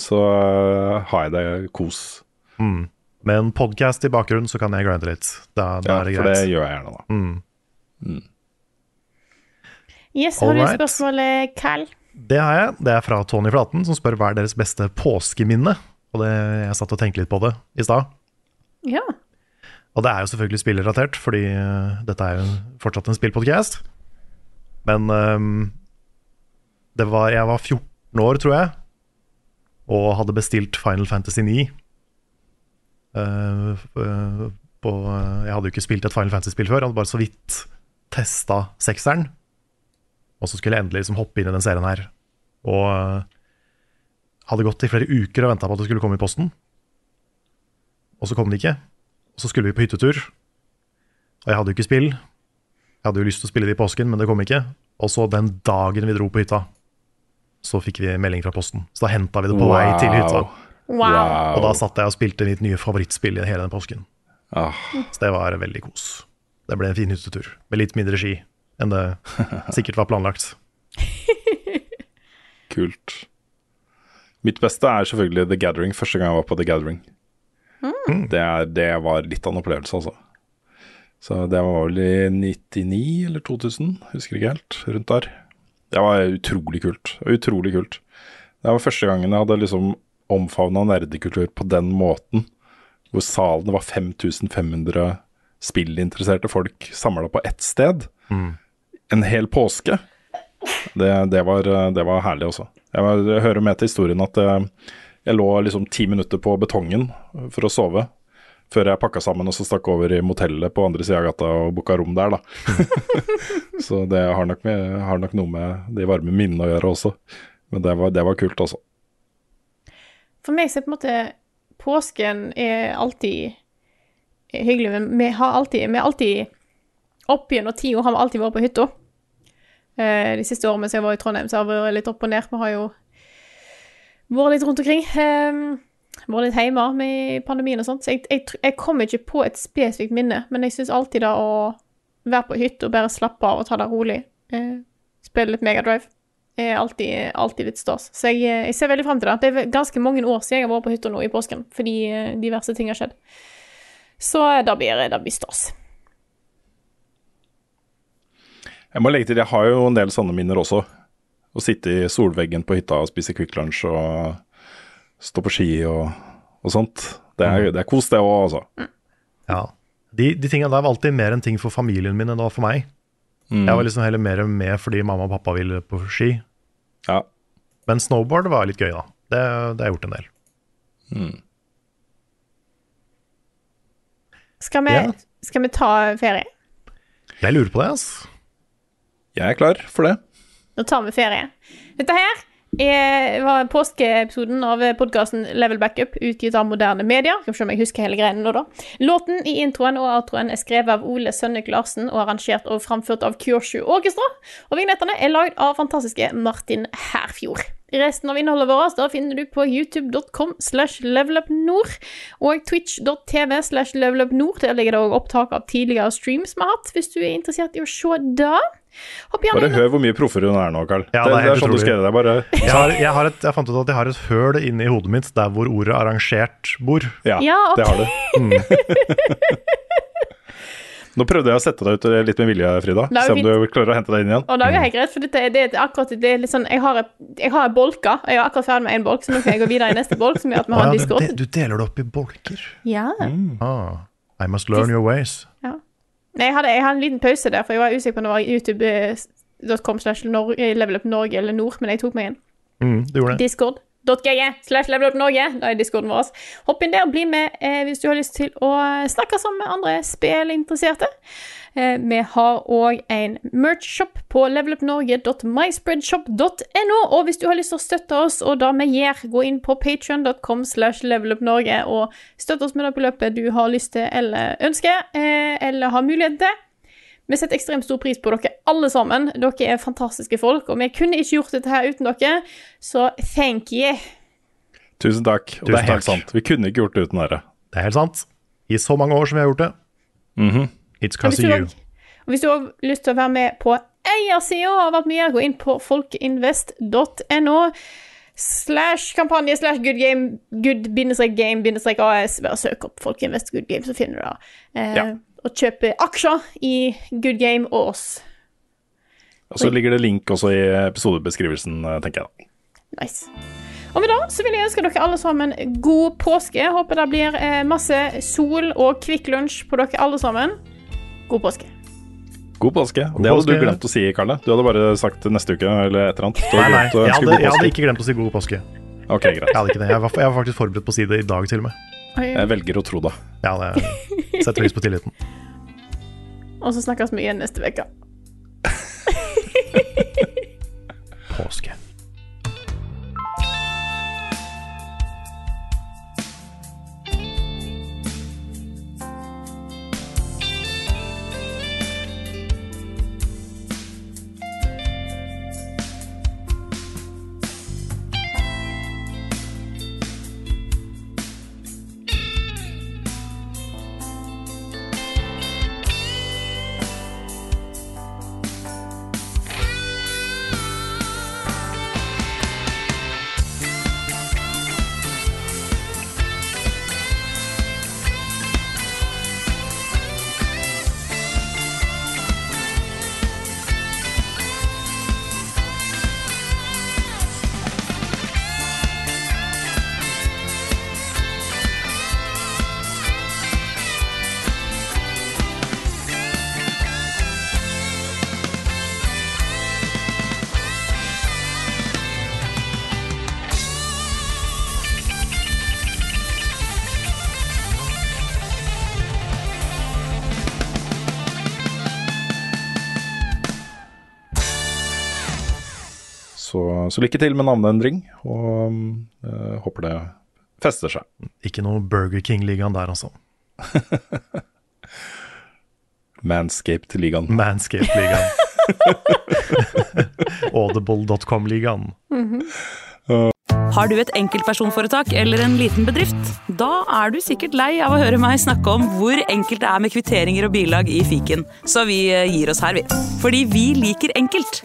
så eh, har jeg det kos. Mm. Med en podkast i bakgrunnen, så kan jeg grinde litt. Da, da Ja, er det for det gjør jeg gjerne, da. Mm. Yes, har du Alright. spørsmålet, Carl? Det har jeg. Det er fra Tony Flaten, som spør hva er deres beste påskeminne. Og det, jeg satt og tenkte litt på det i stad. Ja. Og det er jo selvfølgelig spillrelatert, fordi eh, dette er jo fortsatt en spillpodcast. Men um, det var, jeg var 14 år, tror jeg, og hadde bestilt Final Fantasy 9. Uh, eh, på, eh, jeg hadde jo ikke spilt et Final Fantasy-spill før, jeg hadde bare så vidt testa sekseren. Og så skulle jeg endelig liksom hoppe inn i den serien her. Og eh, hadde gått i flere uker og venta på at det skulle komme i posten. Og så kom det ikke. Og så skulle vi på hyttetur. Og jeg hadde jo ikke spill. Jeg hadde jo lyst til å spille det i påsken, men det kom ikke. Og så den dagen vi dro på hytta, så fikk vi melding fra posten. Så da henta vi det på vei til hytta. Wow. Og da satt jeg og spilte mitt nye favorittspill i hele den påsken. Ah, Så det var veldig kos. Det ble en fin hyttetur, med litt mindre ski enn det [LAUGHS] sikkert var planlagt. [LAUGHS] kult. Mitt beste er selvfølgelig The Gathering. Første gang jeg var på The Gathering. Det, er, det var litt av en opplevelse, altså. Så det var vel i 99 eller 2000, husker ikke helt. Rundt der. Det var utrolig kult. Utrolig kult. Det var første gangen jeg hadde liksom omfavna nerdekultur på den måten. Hvor salen var 5500 spillinteresserte folk samla på ett sted. En hel påske. Det, det, var, det var herlig også. Jeg, var, jeg hører med til historien at eh, jeg lå liksom ti minutter på betongen for å sove. Før jeg pakka sammen og så stakk over i motellet på andre sida av gata og booka rom der, da. [LAUGHS] så det har nok, med, har nok noe med de varme minnene å gjøre også. Men det var, det var kult, altså. For meg så er på en måte påsken er alltid hyggelig, men vi har alltid, vi har alltid Opp gjennom tida har vi alltid vært på hytta. Eh, de siste årene mens jeg var i Trondheim, så har det vært litt opp og ned. Vi har jo vært litt rundt omkring. Eh, vært litt hjemme med pandemien og sånt. Så jeg, jeg, jeg kommer ikke på et spesifikt minne, men jeg syns alltid det å være på hytta og bare slappe av og ta det rolig, eh, spille litt Megadrive, er alltid, alltid litt stas. Så jeg, eh, jeg ser veldig frem til det. Det er ganske mange år siden jeg har vært på hytta nå i påsken, fordi eh, diverse ting har skjedd. Så da det blir, det blir stas. Jeg må legge til, jeg har jo en del sånne minner også. Å sitte i solveggen på hytta og spise Kvikk Lunsj og stå på ski og, og sånt. Det er, det er kos, det òg, altså. Ja. De, de tingene der var alltid mer en ting for familien min enn det var for meg. Jeg var liksom heller mer med fordi mamma og pappa ville på ski. Ja. Men snowboard var litt gøy, da. Det, det har jeg gjort en del. Skal vi, Ja. skal vi ta ferie? Jeg lurer på det, altså. Jeg er klar for det. Nå tar vi ferie. Dette her er, var påskeepisoden av podkasten Level Backup, utgitt av moderne medier. Skal se om jeg husker hele greiene nå, da. Låten i introen og outroen er skrevet av Ole Sønnek Larsen og arrangert og framført av Kyoshu Orkestra. Og vignettene er lagd av fantastiske Martin Herfjord. Resten av innholdet vårt da finner du på youtube.com slash levelupnord og twitch.tv slash levelupnord. Der ligger det òg opptak av tidligere streams vi har hatt, hvis du er interessert i å se det. Bare hør hvor mye proffere hun er nå, Carl. Ja, det, det er det, er sånn du utrolig. skrev det. Bare Jeg, har, jeg, har et, jeg fant ut at jeg har et høl inni hodet mitt der hvor ordet 'arrangert' bor. Ja, Ja, okay. det har du. [LAUGHS] Nå prøvde jeg å sette deg ut litt med vilje, Frida. Det Se om fint. du klarer å hente deg inn igjen. Og det er helt greit, for dette, det er akkurat det er litt sånn Jeg har, jeg har en bolka. Jeg er akkurat ferdig med én bolk, så nå kan jeg gå videre i neste bolk, som gjør at vi har Ah, en ja, du, du deler det opp i bolker. Ja. Ah, I must learn your ways. Jeg hadde, jeg hadde en liten pause der, for jeg var usikker på om det var youtube.com slash levelupnorge Norge eller Nord, men jeg tok meg inn. Mm, du gjorde det. Discord.ge slash levelupnorge. Da er discorden vår. Hopp inn der, og bli med eh, hvis du har lyst til å snakke sammen med andre spillinteresserte. Eh, vi har òg en merch-shop på levelupnorge.myspreadshop.no. Og hvis du har lyst til å støtte oss og det vi gjør, gå inn på patreon.com slash levelupnorge og støtte oss med det beløpet du har lyst til eller ønsker, eh, eller har mulighet til. Vi setter ekstremt stor pris på dere alle sammen. Dere er fantastiske folk, og vi kunne ikke gjort dette her uten dere, så thank you. Tusen takk. Og Tusen det er helt takk. sant. Vi kunne ikke gjort det uten dere. Det er helt sant. I så mange år som vi har gjort det. It's cause of you. og hvis du har lyst til å være med på eiersida av gjør, gå inn på folkeinvest.no slash kampanje slash good game, good game AS. Bare søk opp Folkeinvest Good Game, så finner du det. Eh, Ja. Og kjøpe aksjer i Good Game og oss. Og så ligger det link også i episodebeskrivelsen, eh, tenker jeg. Nice. Og med det så vil jeg ønske dere alle sammen god påske. Håper det blir eh, masse sol og Kvikk Lunsj på dere alle sammen. God påske. God påske. God det hadde du glemt å si, Karle. Du hadde bare sagt neste uke eller et eller annet. Nei, nei, jeg hadde, jeg hadde ikke glemt å si god påske. Ok, greit. Jeg hadde ikke det. Jeg var, jeg var faktisk forberedt på å si det i dag, til og med. Jeg velger å tro det. Ja, det setter pris på tilliten. Og så snakkes vi igjen neste uke. Påske. Så, lykke til med navneendring, og uh, håper det fester seg. Ikke noe Burger King-ligaen der, altså. [LAUGHS] Manscaped-ligaen. Manscaped-ligaen. [LAUGHS] Audible.com-ligaen. Har du et enkeltpersonforetak eller en liten bedrift? Da er du sikkert lei av å høre meg snakke om hvor enkelt det er med kvitteringer og bilag i fiken, så vi eh, gir oss her, vi. Fordi vi liker enkelt.